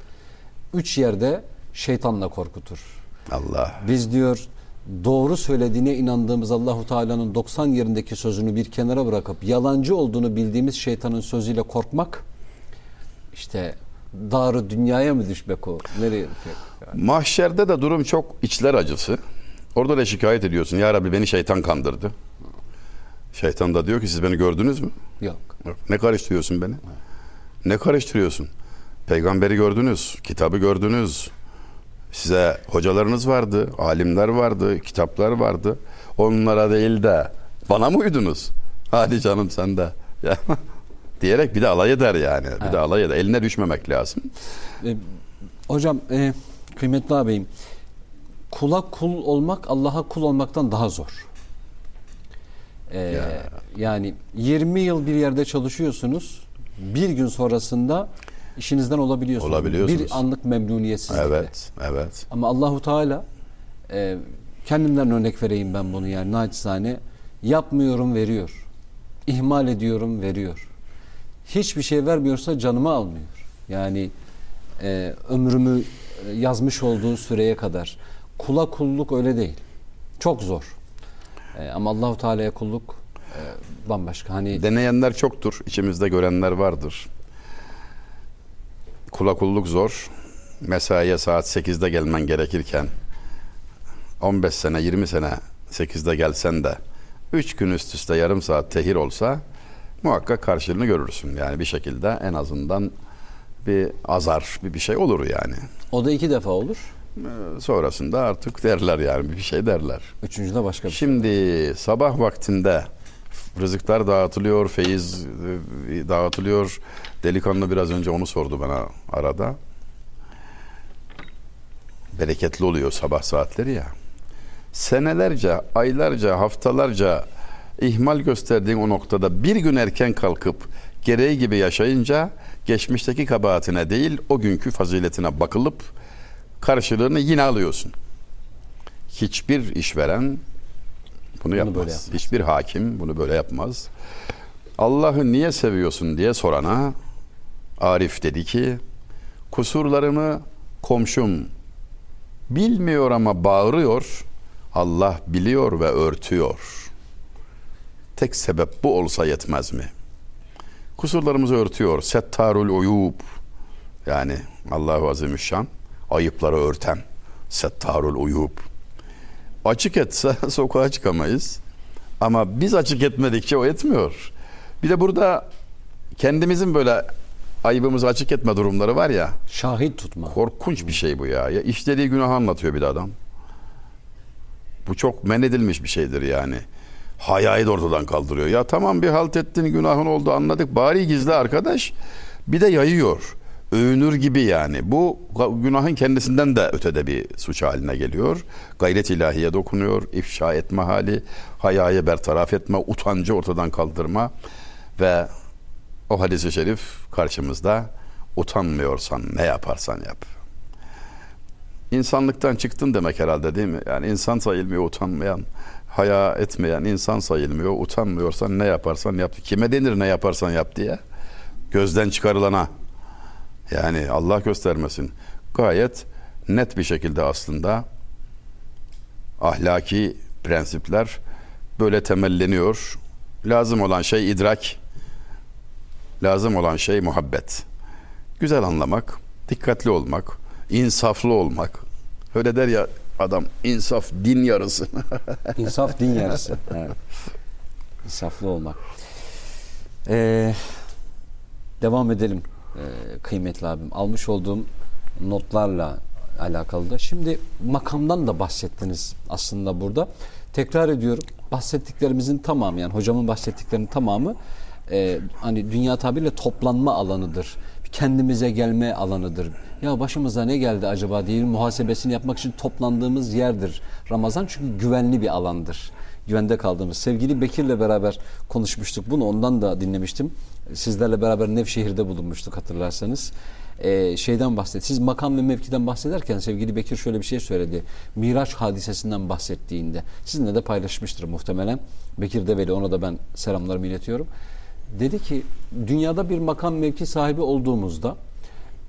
üç yerde şeytanla korkutur. Allah. Biz diyor doğru söylediğine inandığımız Allahu Teala'nın 90 yerindeki sözünü bir kenara bırakıp yalancı olduğunu bildiğimiz şeytanın sözüyle korkmak işte darı dünyaya mı düşmek o? Nereye? Yani, Mahşerde de durum çok içler acısı. Orada da şikayet ediyorsun. Ya Rabbi beni şeytan kandırdı. Şeytan da diyor ki siz beni gördünüz mü? yok. Yok. Ne karıştırıyorsun beni? Ne karıştırıyorsun? Peygamberi gördünüz, kitabı gördünüz. Size hocalarınız vardı, alimler vardı, kitaplar vardı. Onlara değil de bana mı uydunuz? Hadi canım sen de. Diyerek bir de alay eder yani. Bir Evet. de alay eder. Eline düşmemek lazım. E, hocam e, kıymetli ağabeyim kula kul olmak Allah'a kul olmaktan daha zor. E, Ya. Yani 20 yıl bir yerde çalışıyorsunuz. Bir gün sonrasında işinizden olabiliyorsunuz. Olabiliyorsunuz. Bir anlık memnuniyetsizlikle. Evet, evet. Ama Allahu Teala e, kendimden örnek vereyim ben bunu yani naçizane yapmıyorum veriyor. İhmal ediyorum veriyor. Hiçbir şey vermiyorsa canımı almıyor. Yani e, ömrümü e, yazmış olduğu süreye kadar. Kula kulluk öyle değil. Çok zor. E, ama Allahu Teala'ya kulluk e, bambaşka. Hani Deneyenler çoktur. İçimizde görenler vardır. Kula kulluk zor. Mesaiye saat 8'de gelmen gerekirken 15 sene 20 sene 8'de gelsen de 3 gün üst üste yarım saat tehir olsa muhakkak karşılığını görürsün. Yani bir şekilde en azından bir azar bir bir şey olur yani. o da iki defa olur. Ee, Sonrasında artık derler yani bir şey derler. Üçüncüde başka bir şey. Şimdi sabah vaktinde rızıklar dağıtılıyor, feyiz e, dağıtılıyor. Delikanlı biraz önce onu sordu bana arada. Bereketli oluyor sabah saatleri ya. Senelerce, aylarca, haftalarca ihmal gösterdiğin o noktada bir gün erken kalkıp gereği gibi yaşayınca geçmişteki kabahatine değil o günkü faziletine bakılıp karşılığını yine alıyorsun. Hiçbir işveren bunu yapmaz. böyle yapmaz. Hiçbir hakim bunu böyle yapmaz. Allah'ı niye seviyorsun diye sorana Arif dedi ki kusurlarımı komşum bilmiyor ama bağırıyor. Allah biliyor ve örtüyor. Tek sebep bu olsa yetmez mi? Kusurlarımızı örtüyor. Settarul uyub. Yani Allahu Azimüşşan ayıpları örten. Settarul uyub. Açık etse sokağa çıkamayız. Ama biz açık etmedikçe o etmiyor. Bir de burada kendimizin böyle ayıbımızı açık etme durumları var ya. Şahit tutma. Korkunç bir şey bu ya. ya işlediği günahı anlatıyor bir adam. Bu çok men edilmiş bir şeydir yani. Hayayı da ortadan kaldırıyor. Ya tamam bir halt ettin günahın oldu anladık. Bari gizli arkadaş. Bir de yayıyor. Övünür gibi yani. Bu günahın kendisinden de ötede bir suç haline geliyor. Gayret ilahiye dokunuyor, ifşa etme hali, hayayı bertaraf etme, utancı ortadan kaldırma ve o hadisi şerif karşımızda utanmıyorsan ne yaparsan yap. İnsanlıktan çıktın demek herhalde değil mi? Yani insan sayılmıyor utanmayan, haya etmeyen insan sayılmıyor. Utanmıyorsan ne yaparsan yap. Kime denir ne yaparsan yap diye? Gözden çıkarılana. Yani Allah göstermesin. Gayet net bir şekilde aslında ahlaki prensipler böyle temelleniyor. Lazım olan şey idrak. Lazım olan şey muhabbet. Güzel anlamak, dikkatli olmak, insaflı olmak. Öyle der ya adam insaf din yarısı. İnsaf din yarısı. Evet. İnsaflı olmak. Ee, devam edelim ee, kıymetli abim. Almış olduğum notlarla alakalı da. Şimdi makamdan da bahsettiniz aslında burada. Tekrar ediyorum. Bahsettiklerimizin tamamı yani hocamın bahsettiklerinin tamamı e, hani dünya tabiriyle toplanma alanıdır. Kendimize gelme alanıdır. Ya başımıza ne geldi acaba diye muhasebesini yapmak için toplandığımız yerdir. Ramazan çünkü güvenli bir alandır. Güvende kaldığımız. Sevgili Bekir'le beraber konuşmuştuk bunu. Ondan da dinlemiştim. Sizlerle beraber Nevşehir'de bulunmuştuk hatırlarsanız. Ee, şeyden bahset. Siz makam ve mevkiden bahsederken sevgili Bekir şöyle bir şey söyledi. Miraç hadisesinden bahsettiğinde. Sizinle de paylaşmıştır muhtemelen. Bekir Develi ona da ben selamlarımı iletiyorum dedi ki dünyada bir makam mevki sahibi olduğumuzda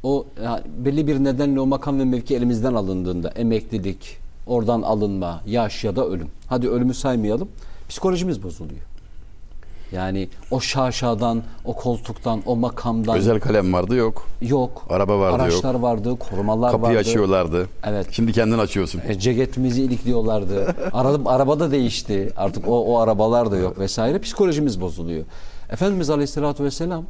o yani belli bir nedenle o makam ve mevki elimizden alındığında emeklilik, oradan alınma, yaş ya da ölüm. Hadi ölümü saymayalım. Psikolojimiz bozuluyor. Yani o şaşadan, o koltuktan, o makamdan. Özel kalem vardı yok. Yok. Araba vardı Araçlar yok. vardı, korumalar Kapıyı vardı. açıyorlardı. Evet. Şimdi kendin açıyorsun. E, ceketimizi ilikliyorlardı. araba, araba da değişti. Artık o, o arabalar da yok vesaire. Psikolojimiz bozuluyor. Efendimiz Aleyhisselatü Vesselam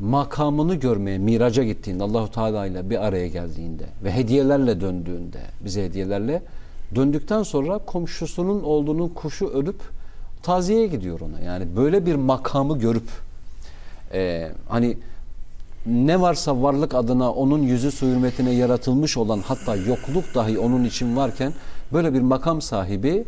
makamını görmeye miraca gittiğinde Allahu Teala ile bir araya geldiğinde ve hediyelerle döndüğünde bize hediyelerle döndükten sonra komşusunun olduğunun kuşu ölüp taziyeye gidiyor ona. Yani böyle bir makamı görüp e, hani ne varsa varlık adına onun yüzü su hürmetine yaratılmış olan hatta yokluk dahi onun için varken böyle bir makam sahibi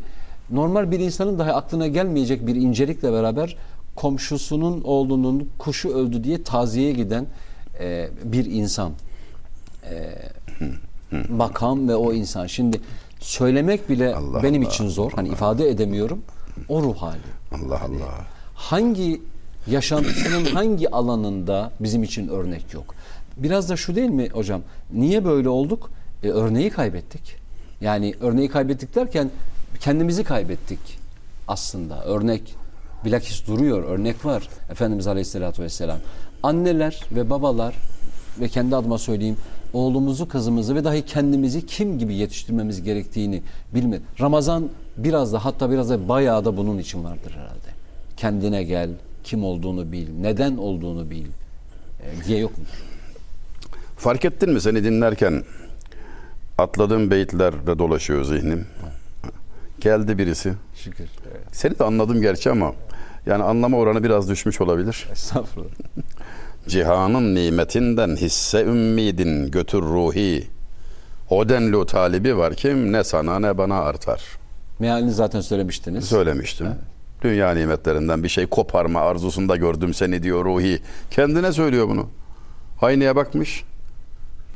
normal bir insanın dahi aklına gelmeyecek bir incelikle beraber komşusunun oğlunun kuşu öldü diye taziyeye giden e, bir insan. E, makam ve o insan. Şimdi söylemek bile Allah benim Allah. için zor. Hani ifade edemiyorum. O ruh hali. Allah Allah. Hangi yaşantısının hangi alanında bizim için örnek yok? Biraz da şu değil mi hocam? Niye böyle olduk? E, örneği kaybettik. Yani örneği kaybettik derken kendimizi kaybettik aslında. Örnek bilakis duruyor, örnek var. Efendimiz Aleyhisselatü Vesselam. Anneler ve babalar ve kendi adıma söyleyeyim oğlumuzu, kızımızı ve dahi kendimizi kim gibi yetiştirmemiz gerektiğini bilme. Ramazan biraz da hatta biraz da bayağı da bunun için vardır herhalde. Kendine gel, kim olduğunu bil, neden olduğunu bil e, diye yok mu? Fark ettin mi seni dinlerken atladığım beyitlerde dolaşıyor zihnim. Geldi birisi. Şükür. Evet. Seni de anladım gerçi ama yani anlama oranı biraz düşmüş olabilir. Estağfurullah. Cihanın nimetinden hisse ümmidin götür ruhi. O denli talibi var kim ne sana ne bana artar. Mealini zaten söylemiştiniz. Söylemiştim. Dünya nimetlerinden bir şey koparma arzusunda gördüm seni diyor ruhi. Kendine söylüyor bunu. Aynaya bakmış.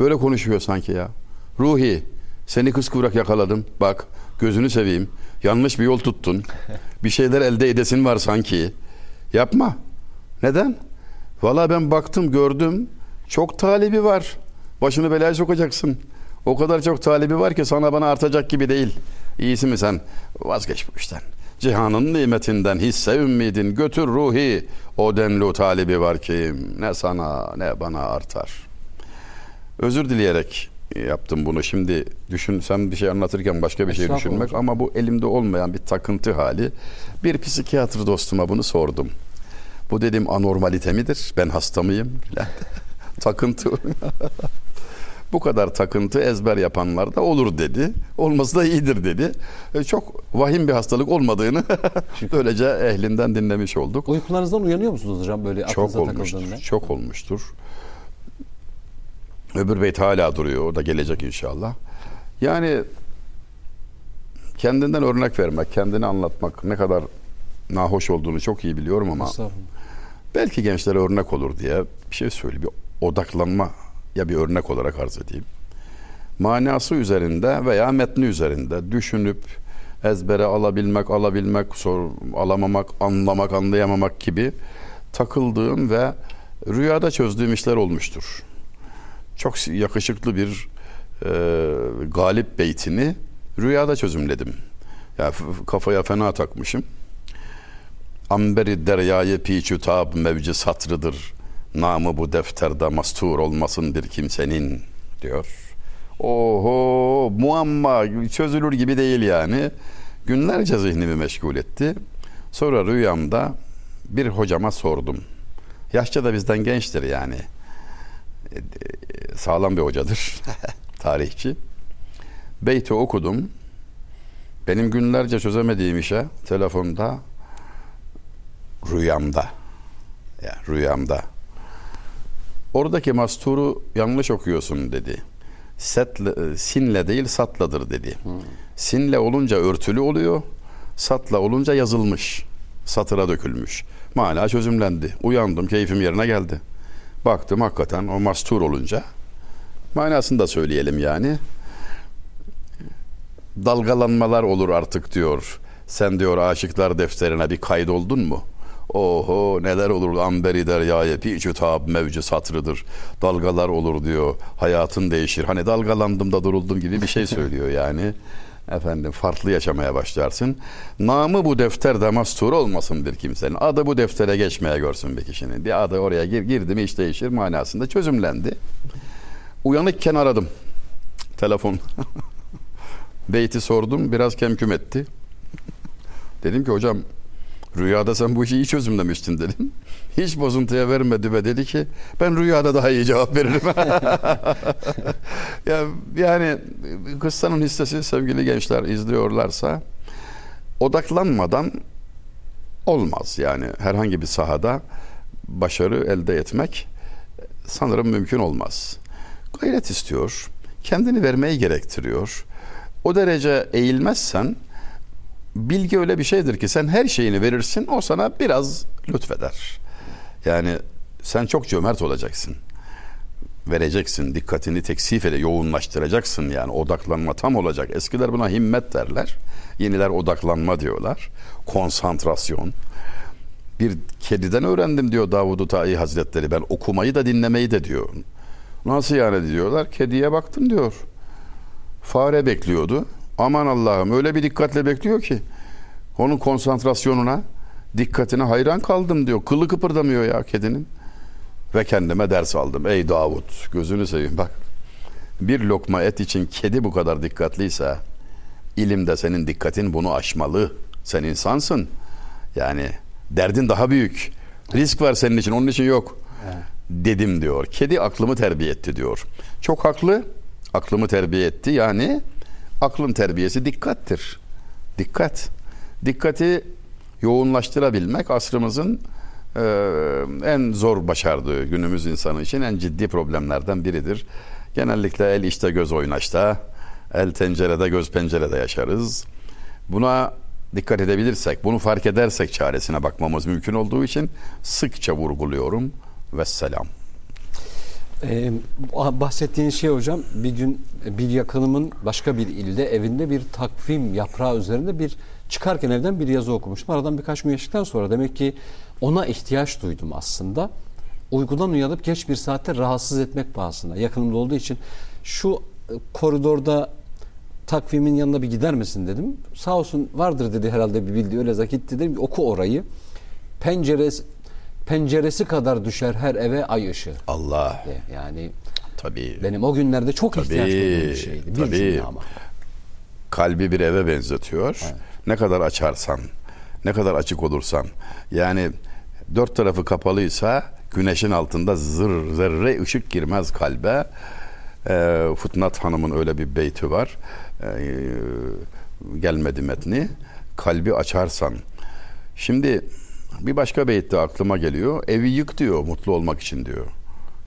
Böyle konuşuyor sanki ya. Ruhi seni kıskıvrak yakaladım. Bak gözünü seveyim. Yanlış bir yol tuttun. Bir şeyler elde edesin var sanki. Yapma. Neden? Valla ben baktım gördüm. Çok talibi var. Başını belaya sokacaksın. O kadar çok talibi var ki sana bana artacak gibi değil. İyisi mi sen? Vazgeç bu işten. Cihanın nimetinden hisse ümmidin götür ruhi. O denli talibi var ki ne sana ne bana artar. Özür dileyerek yaptım bunu. Şimdi düşünsem bir şey anlatırken başka bir şey düşünmek ama bu elimde olmayan bir takıntı hali. Bir psikiyatr dostuma bunu sordum. Bu dedim anormalite midir? Ben hasta mıyım? Takıntı. Bu kadar takıntı ezber yapanlar da olur dedi. Olması da iyidir dedi. E, Çok vahim bir hastalık olmadığını böylece ehlinden dinlemiş olduk. Uykularınızdan uyanıyor musunuz hocam böyle Çok olmuştur. takıldığında? Çok olmuştur. Öbür beyt hala duruyor. O da gelecek inşallah. Yani kendinden örnek vermek, kendini anlatmak ne kadar nahoş olduğunu çok iyi biliyorum ama. Belki gençlere örnek olur diye bir şey söyleyeyim. Bir odaklanma ya bir örnek olarak arz edeyim. Manası üzerinde veya metni üzerinde düşünüp ezbere alabilmek, alabilmek, sor, alamamak, anlamak, anlayamamak gibi takıldığım ve rüyada çözdüğüm işler olmuştur. Çok yakışıklı bir e, galip beytini rüyada çözümledim. Ya f- f- kafaya fena takmışım. Amberi deryayı piçü tab mevci satrıdır. Namı bu defterde mastur olmasın bir kimsenin diyor. Oho muamma çözülür gibi değil yani. Günlerce zihnimi meşgul etti. Sonra rüyamda bir hocama sordum. Yaşça da bizden gençtir yani. E, e, Sağlam bir hocadır. Tarihçi. Beyti okudum. Benim günlerce çözemediğim işe telefonda rüyamda ya rüyamda oradaki masturu yanlış okuyorsun dedi. Setle, e, sinle değil satladır dedi. Sinle olunca örtülü oluyor. Satla olunca yazılmış. Satıra dökülmüş. Mana çözümlendi. Uyandım keyfim yerine geldi. Baktım hakikaten o mastur olunca manasını da söyleyelim yani dalgalanmalar olur artık diyor. Sen diyor aşıklar defterine bir kaydoldun mu? Oho neler olur amberi deryaya piçü tab mevcu satrıdır. Dalgalar olur diyor. Hayatın değişir. Hani dalgalandım da duruldum gibi bir şey söylüyor yani. Efendim farklı yaşamaya başlarsın. Namı bu defterde mastur olmasın bir kimsenin. Adı bu deftere geçmeye görsün bir kişinin. Bir adı oraya gir, girdi mi iş değişir manasında çözümlendi. Uyanıkken aradım. Telefon. Beyti sordum biraz kemküm etti. dedim ki hocam rüyada sen bu işi iyi çözümlemiştin dedim. Hiç bozuntuya vermedi ve dedi ki ben rüyada daha iyi cevap veririm. ya, yani kıssanın hissesi sevgili gençler izliyorlarsa odaklanmadan olmaz. Yani herhangi bir sahada başarı elde etmek sanırım mümkün olmaz. Gayret istiyor, kendini vermeyi gerektiriyor. O derece eğilmezsen bilgi öyle bir şeydir ki sen her şeyini verirsin o sana biraz lütfeder. Yani sen çok cömert olacaksın. Vereceksin, dikkatini teksif ede, yoğunlaştıracaksın yani odaklanma tam olacak. Eskiler buna himmet derler. Yeniler odaklanma diyorlar. Konsantrasyon. Bir kediden öğrendim diyor Davud-u Tai Hazretleri. Ben okumayı da dinlemeyi de diyor. Nasıl yani diyorlar. Kediye baktım diyor. Fare bekliyordu. Aman Allah'ım öyle bir dikkatle bekliyor ki onun konsantrasyonuna, dikkatine hayran kaldım diyor. Kılı kıpırdamıyor ya kedinin. Ve kendime ders aldım. Ey Davut gözünü seveyim bak. Bir lokma et için kedi bu kadar dikkatliyse ilimde senin dikkatin bunu aşmalı. Sen insansın. Yani derdin daha büyük. Risk var senin için onun için yok. Dedim diyor. Kedi aklımı terbiye etti diyor. Çok haklı. Aklımı terbiye etti. Yani aklın terbiyesi dikkattir. Dikkat. Dikkati yoğunlaştırabilmek asrımızın e, en zor başardığı günümüz insanı için en ciddi problemlerden biridir. Genellikle el işte göz oynaşta, el tencerede göz pencerede yaşarız. Buna dikkat edebilirsek, bunu fark edersek çaresine bakmamız mümkün olduğu için sıkça vurguluyorum. Vesselam. Ee, bahsettiğiniz şey hocam bir gün bir yakınımın başka bir ilde evinde bir takvim yaprağı üzerinde bir çıkarken evden bir yazı okumuştum. Aradan birkaç gün geçtikten sonra demek ki ona ihtiyaç duydum aslında. Uykudan uyanıp geç bir saatte rahatsız etmek pahasına yakınımda olduğu için şu e, koridorda takvimin yanına bir gider misin dedim. Sağ olsun vardır dedi herhalde bir bildiği öyle gitti dedim oku orayı. Penceresi penceresi kadar düşer her eve ay ışığı. Allah. Yani Tabii. benim o günlerde çok Tabii, ihtiyaç duyduğum bir şeydi. Bir tabii. ama. kalbi bir eve benzetiyor. Ne kadar açarsan, ne kadar açık olursan. Yani dört tarafı kapalıysa güneşin altında zır zerre ışık girmez kalbe. Ee, Futnat Hanım'ın öyle bir beyti var. Ee, gelmedi metni. Kalbi açarsan. Şimdi bir başka beyt de aklıma geliyor. Evi yık diyor mutlu olmak için diyor.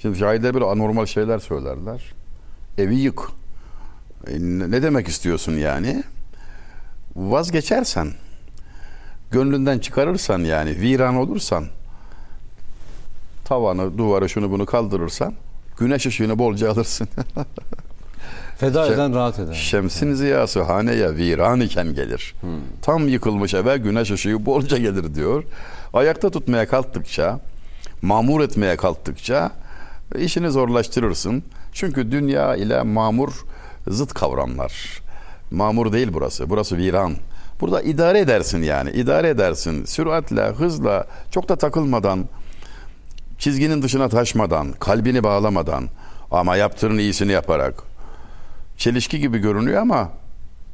Şimdi şairler böyle anormal şeyler söylerler. Evi yık. E, ne demek istiyorsun yani? Vazgeçersen, gönlünden çıkarırsan yani, viran olursan, tavanı, duvarı, şunu bunu kaldırırsan, güneş ışığını bolca alırsın. Feda Şem- eden rahat eder. Şemsin ziyası haneye viran iken gelir. Tam yıkılmış eve güneş ışığı bolca gelir diyor. Ayakta tutmaya kalktıkça, mamur etmeye kalktıkça işini zorlaştırırsın. Çünkü dünya ile mamur zıt kavramlar. Mamur değil burası. Burası viran. Burada idare edersin yani. idare edersin. Süratle, hızla, çok da takılmadan, çizginin dışına taşmadan, kalbini bağlamadan ama yaptığın iyisini yaparak. Çelişki gibi görünüyor ama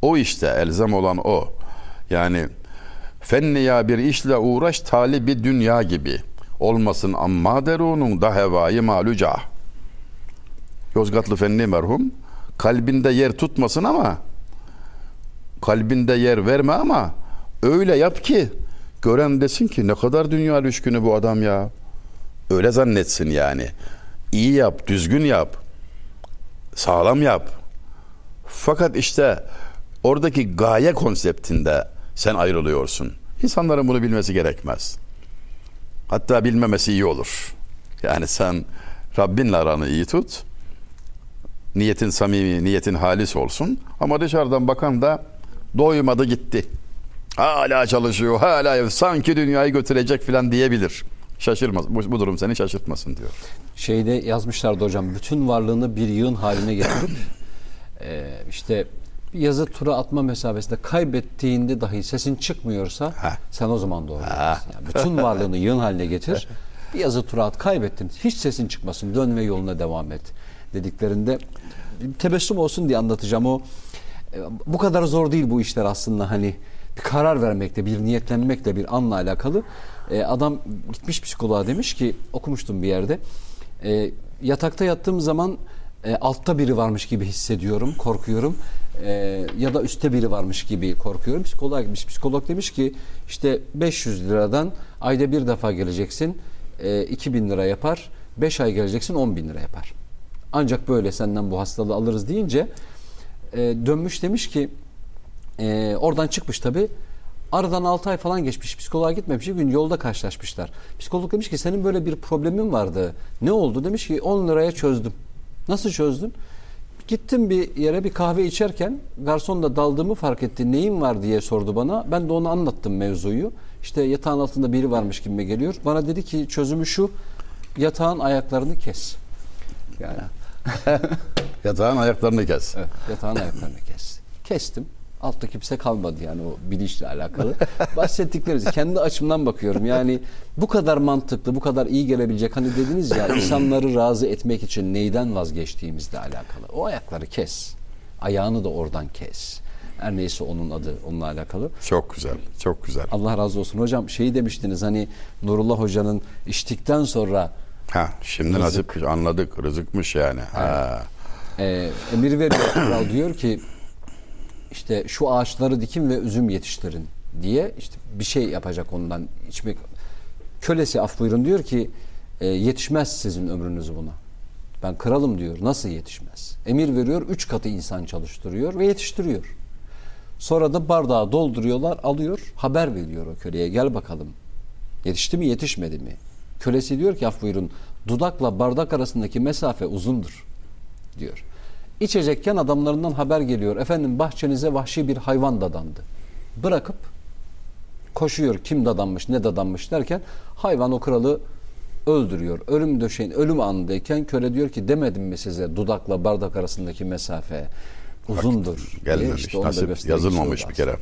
o işte elzem olan o. Yani fenniya bir işle uğraş talibi dünya gibi. Olmasın amma derunun da hevayı maluca. Yozgatlı Fenni merhum kalbinde yer tutmasın ama kalbinde yer verme ama öyle yap ki gören desin ki ne kadar dünya düşkünü bu adam ya. Öyle zannetsin yani. İyi yap, düzgün yap. Sağlam yap. Fakat işte oradaki gaye konseptinde sen ayrılıyorsun. İnsanların bunu bilmesi gerekmez. Hatta bilmemesi iyi olur. Yani sen Rabbinle aranı iyi tut. Niyetin samimi, niyetin halis olsun. Ama dışarıdan bakan da doymadı gitti. Hala çalışıyor, hala sanki dünyayı götürecek falan diyebilir. Şaşırmaz. Bu, bu durum seni şaşırtmasın diyor. Şeyde yazmışlardı hocam bütün varlığını bir yığın haline getirip e, işte bir yazı tura atma mesafesinde kaybettiğinde dahi sesin çıkmıyorsa Ha. sen o zaman doğru. Yani bütün varlığını yığın haline getir. Bir yazı tura at kaybettin. Hiç sesin çıkmasın. Dön ve yoluna devam et dediklerinde tebessüm olsun diye anlatacağım o e, bu kadar zor değil bu işler aslında hani bir karar vermekle bir niyetlenmekle bir anla alakalı E, adam gitmiş psikoloğa demiş ki okumuştum bir yerde e, yatakta yattığım zaman e, altta biri varmış gibi hissediyorum korkuyorum E, ya da üstte biri varmış gibi korkuyorum psikoloğa gitmiş psikolog demiş ki işte 500 liradan ayda bir defa geleceksin e, 2000 lira yapar 5 ay geleceksin 10 bin lira yapar ancak böyle senden bu hastalığı alırız deyince e, dönmüş demiş ki e, oradan çıkmış tabi. Aradan 6 ay falan geçmiş. Psikoloğa gitmemiş. Bir gün yolda karşılaşmışlar. Psikolog demiş ki senin böyle bir problemin vardı. Ne oldu? Demiş ki 10 liraya çözdüm. Nasıl çözdün? Gittim bir yere bir kahve içerken garson da daldığımı fark etti. Neyin var diye sordu bana. Ben de ona anlattım mevzuyu. İşte yatağın altında biri varmış gibi geliyor. Bana dedi ki çözümü şu. Yatağın ayaklarını kes. Yani Yatağın ayaklarını kes. Evet, yatağın ayaklarını kes. Kestim. Altta kimse kalmadı yani o bilinçle alakalı. Bahsettikleriniz kendi açımdan bakıyorum. Yani bu kadar mantıklı, bu kadar iyi gelebilecek hani dediniz ya insanları razı etmek için neyden vazgeçtiğimizle alakalı. O ayakları kes. Ayağını da oradan kes. Her neyse onun adı onunla alakalı. Çok güzel, çok güzel. Allah razı olsun. Hocam şeyi demiştiniz hani Nurullah Hoca'nın içtikten sonra Ha, şimdi nasip anladık, rızıkmış yani. Ha. e, emir veriyor kral diyor ki işte şu ağaçları dikin ve üzüm yetiştirin diye işte bir şey yapacak ondan içmek kölesi af buyurun diyor ki e, yetişmez sizin ömrünüz buna. Ben kralım diyor. Nasıl yetişmez? Emir veriyor. Üç katı insan çalıştırıyor ve yetiştiriyor. Sonra da bardağı dolduruyorlar, alıyor, haber veriyor o köleye. Gel bakalım. Yetişti mi, yetişmedi mi? Kölesi diyor ki af buyurun. Dudakla bardak arasındaki mesafe uzundur diyor. İçecekken adamlarından haber geliyor. Efendim bahçenize vahşi bir hayvan dadandı. Bırakıp koşuyor kim dadanmış ne dadanmış derken hayvan o kralı öldürüyor. Ölüm döşeğin ölüm anındayken köle diyor ki demedim mi size dudakla bardak arasındaki mesafe uzundur. Gelmemiş, İşte nasip yazılmamış bir kere.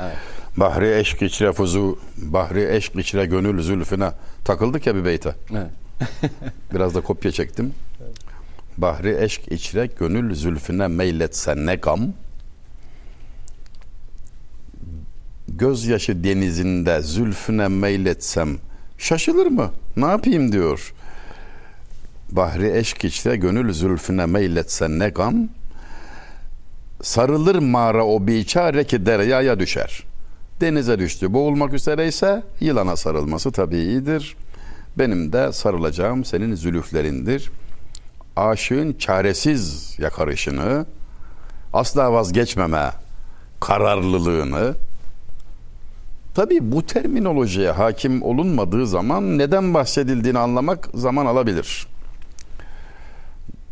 Evet. Bahri eşk içre fuzu, bahri eşk içre gönül zülfüne. Takıldık ya bir beyte. evet. Biraz da kopya çektim. Bahri eşk içre gönül zülfüne meyletsen ne gam. Gözyaşı denizinde zülfüne meyletsem şaşılır mı? Ne yapayım diyor. Bahri eşk içre gönül zülfüne meyletsen ne gam. Sarılır mağara o biçare ki deryaya düşer. Denize düştü. Boğulmak üzereyse yılana sarılması tabiidir. Benim de sarılacağım senin zülüflerindir. Aşığın çaresiz yakarışını, asla vazgeçmeme kararlılığını, tabii bu terminolojiye hakim olunmadığı zaman neden bahsedildiğini anlamak zaman alabilir.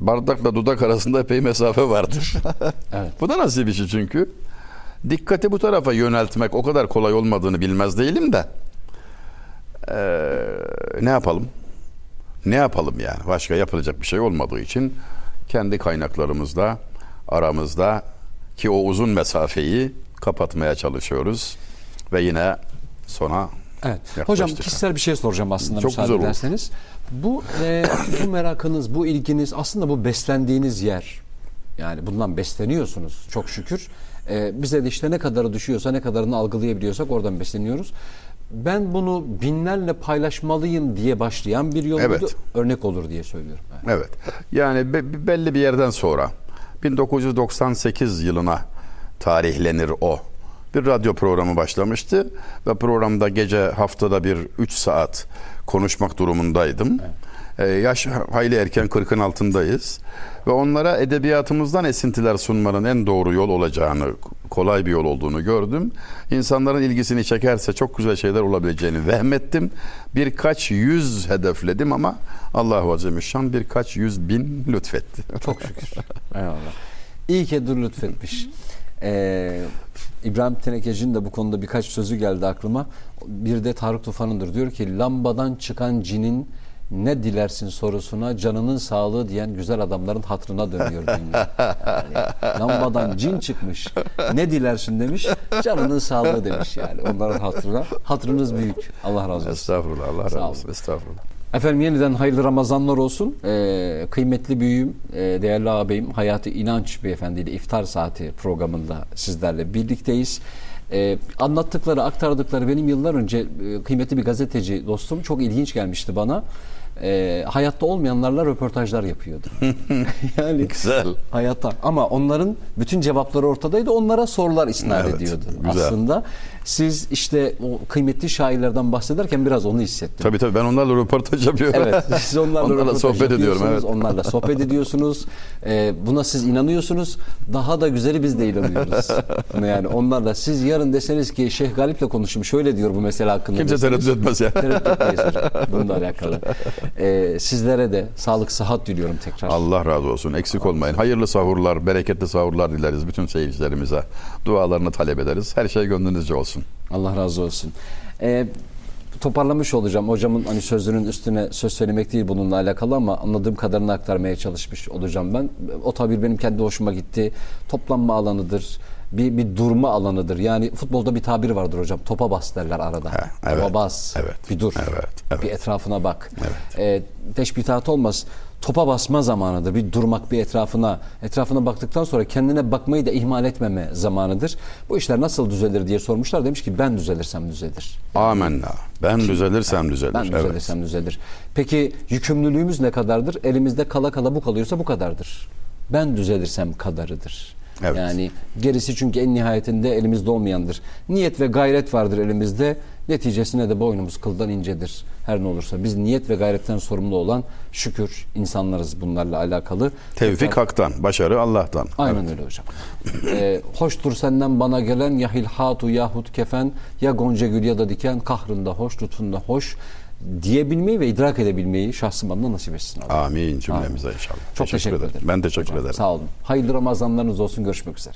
Bardakla dudak arasında epey mesafe vardır. Evet. bu da nasıl bir şey çünkü? Dikkati bu tarafa yöneltmek o kadar kolay olmadığını bilmez değilim de. Ee, ne yapalım? Ne yapalım yani? Başka yapılacak bir şey olmadığı için kendi kaynaklarımızda, aramızda ki o uzun mesafeyi kapatmaya çalışıyoruz ve yine sona Evet. Hocam kişisel bir şey soracağım aslında Çok müsaade güzel olur. ederseniz. Bu e, bu merakınız, bu ilginiz aslında bu beslendiğiniz yer. Yani bundan besleniyorsunuz çok şükür. E, bize de işte ne kadarı düşüyorsa, ne kadarını algılayabiliyorsak oradan besleniyoruz. Ben bunu binlerle paylaşmalıyım diye başlayan bir yol Evet. Örnek olur diye söylüyorum. Evet. Evet. Yani be- belli bir yerden sonra 1998 yılına tarihlenir o. Bir radyo programı başlamıştı ve programda gece haftada bir 3 saat konuşmak durumundaydım. Ee, yaş hayli erken 40'ın altındayız ve onlara edebiyatımızdan esintiler sunmanın en doğru yol olacağını, kolay bir yol olduğunu gördüm. İnsanların ilgisini çekerse çok güzel şeyler olabileceğini vehmettim. Birkaç yüz hedefledim ama Allah Azimüşşan birkaç yüz bin lütfetti. Çok şükür. Eyvallah. İyi ki dur lütfetmiş. Ee, İbrahim Tenekeci'nin de bu konuda birkaç sözü geldi aklıma. Bir de Tarık Tufan'ındır. Diyor ki lambadan çıkan cinin ne dilersin sorusuna canının sağlığı diyen güzel adamların hatrına dönüyor dünya. Yani, lambadan cin çıkmış. Ne dilersin demiş. Canının sağlığı demiş yani. Onların hatırına. Hatırınız büyük. Allah razı olsun. Estağfurullah Allah razı olsun. Estağfurullah. Efendim yeniden hayırlı Ramazanlar olsun. Ee, kıymetli büyüğüm, e, değerli ağabeyim Hayati İnanç Beyefendi ile İftar Saati programında sizlerle birlikteyiz. Ee, anlattıkları, aktardıkları benim yıllar önce e, kıymetli bir gazeteci dostum çok ilginç gelmişti bana. Ee, hayatta olmayanlarla röportajlar yapıyordu. yani Güzel. hayatta ama onların bütün cevapları ortadaydı. Onlara sorular isnat Evet, ediyordu güzel. aslında. Siz işte o kıymetli şairlerden bahsederken biraz onu hissettim. Tabii tabii ben onlarla röportaj yapıyorum. Evet, siz onlarla, Onlarla sohbet ediyorum, evet. Onlarla sohbet ediyorsunuz. Ee, buna siz inanıyorsunuz. Daha da güzeli biz de inanıyoruz. Yani onlarla siz yarın deseniz ki Şeyh Galip'le konuştum. Şöyle diyor bu mesele hakkında. Kimse tereddüt etmez ya. Tereddüt etmeyiz hocam. Bununla alakalı. Ee, sizlere de sağlık, sıhhat diliyorum tekrar. Allah razı olsun. Eksik olmayın. Hayırlı sahurlar, bereketli sahurlar dileriz bütün seyircilerimize. Dualarını talep ederiz. Her şey gönlünüzce olsun. Allah razı olsun. Ee, toparlamış olacağım. Hocamın hani sözünün üstüne söz söylemek değil bununla alakalı ama anladığım kadarını aktarmaya çalışmış olacağım ben. O tabir benim kendi hoşuma gitti. Toplanma alanıdır. Bir, bir durma alanıdır. Yani futbolda bir tabir vardır hocam. Topa bas derler arada. Ha, evet, Topa bas. evet, Bir dur. evet, evet. Bir etrafına bak. Evet. Ee, teşbihat olmaz. Topa basma zamanıdır. Bir durmak bir etrafına. Etrafına baktıktan sonra kendine bakmayı da ihmal etmeme zamanıdır. Bu işler nasıl düzelir diye sormuşlar. Demiş ki ben düzelirsem düzelir. Amenna. Ben düzelirsem düzelir. Ben evet. düzelirsem düzelir. Peki yükümlülüğümüz ne kadardır? Elimizde kala kala bu kalıyorsa bu kadardır. Ben düzelirsem kadarıdır. Evet. Yani gerisi çünkü en nihayetinde elimizde olmayandır. Niyet ve gayret vardır elimizde. Neticesine de boynumuz kıldan incedir. Her ne olursa biz niyet ve gayretten sorumlu olan şükür insanlarız bunlarla alakalı. Tevfik haktan, başarı Allah'tan. Aynen Evet. öyle hocam. ee, hoştur senden bana gelen ya hilhatu yahut kefen ya gonca gül ya da diken kahrında hoş lütfunda hoş diyebilmeyi ve idrak edebilmeyi şahsım adına nasip etsin. Allah. Amin cümlemize inşallah. Çok teşekkür, ederim. Ben teşekkür Hocam, ederim. Sağ olun. Hayırlı Ramazanlarınız olsun. Görüşmek üzere.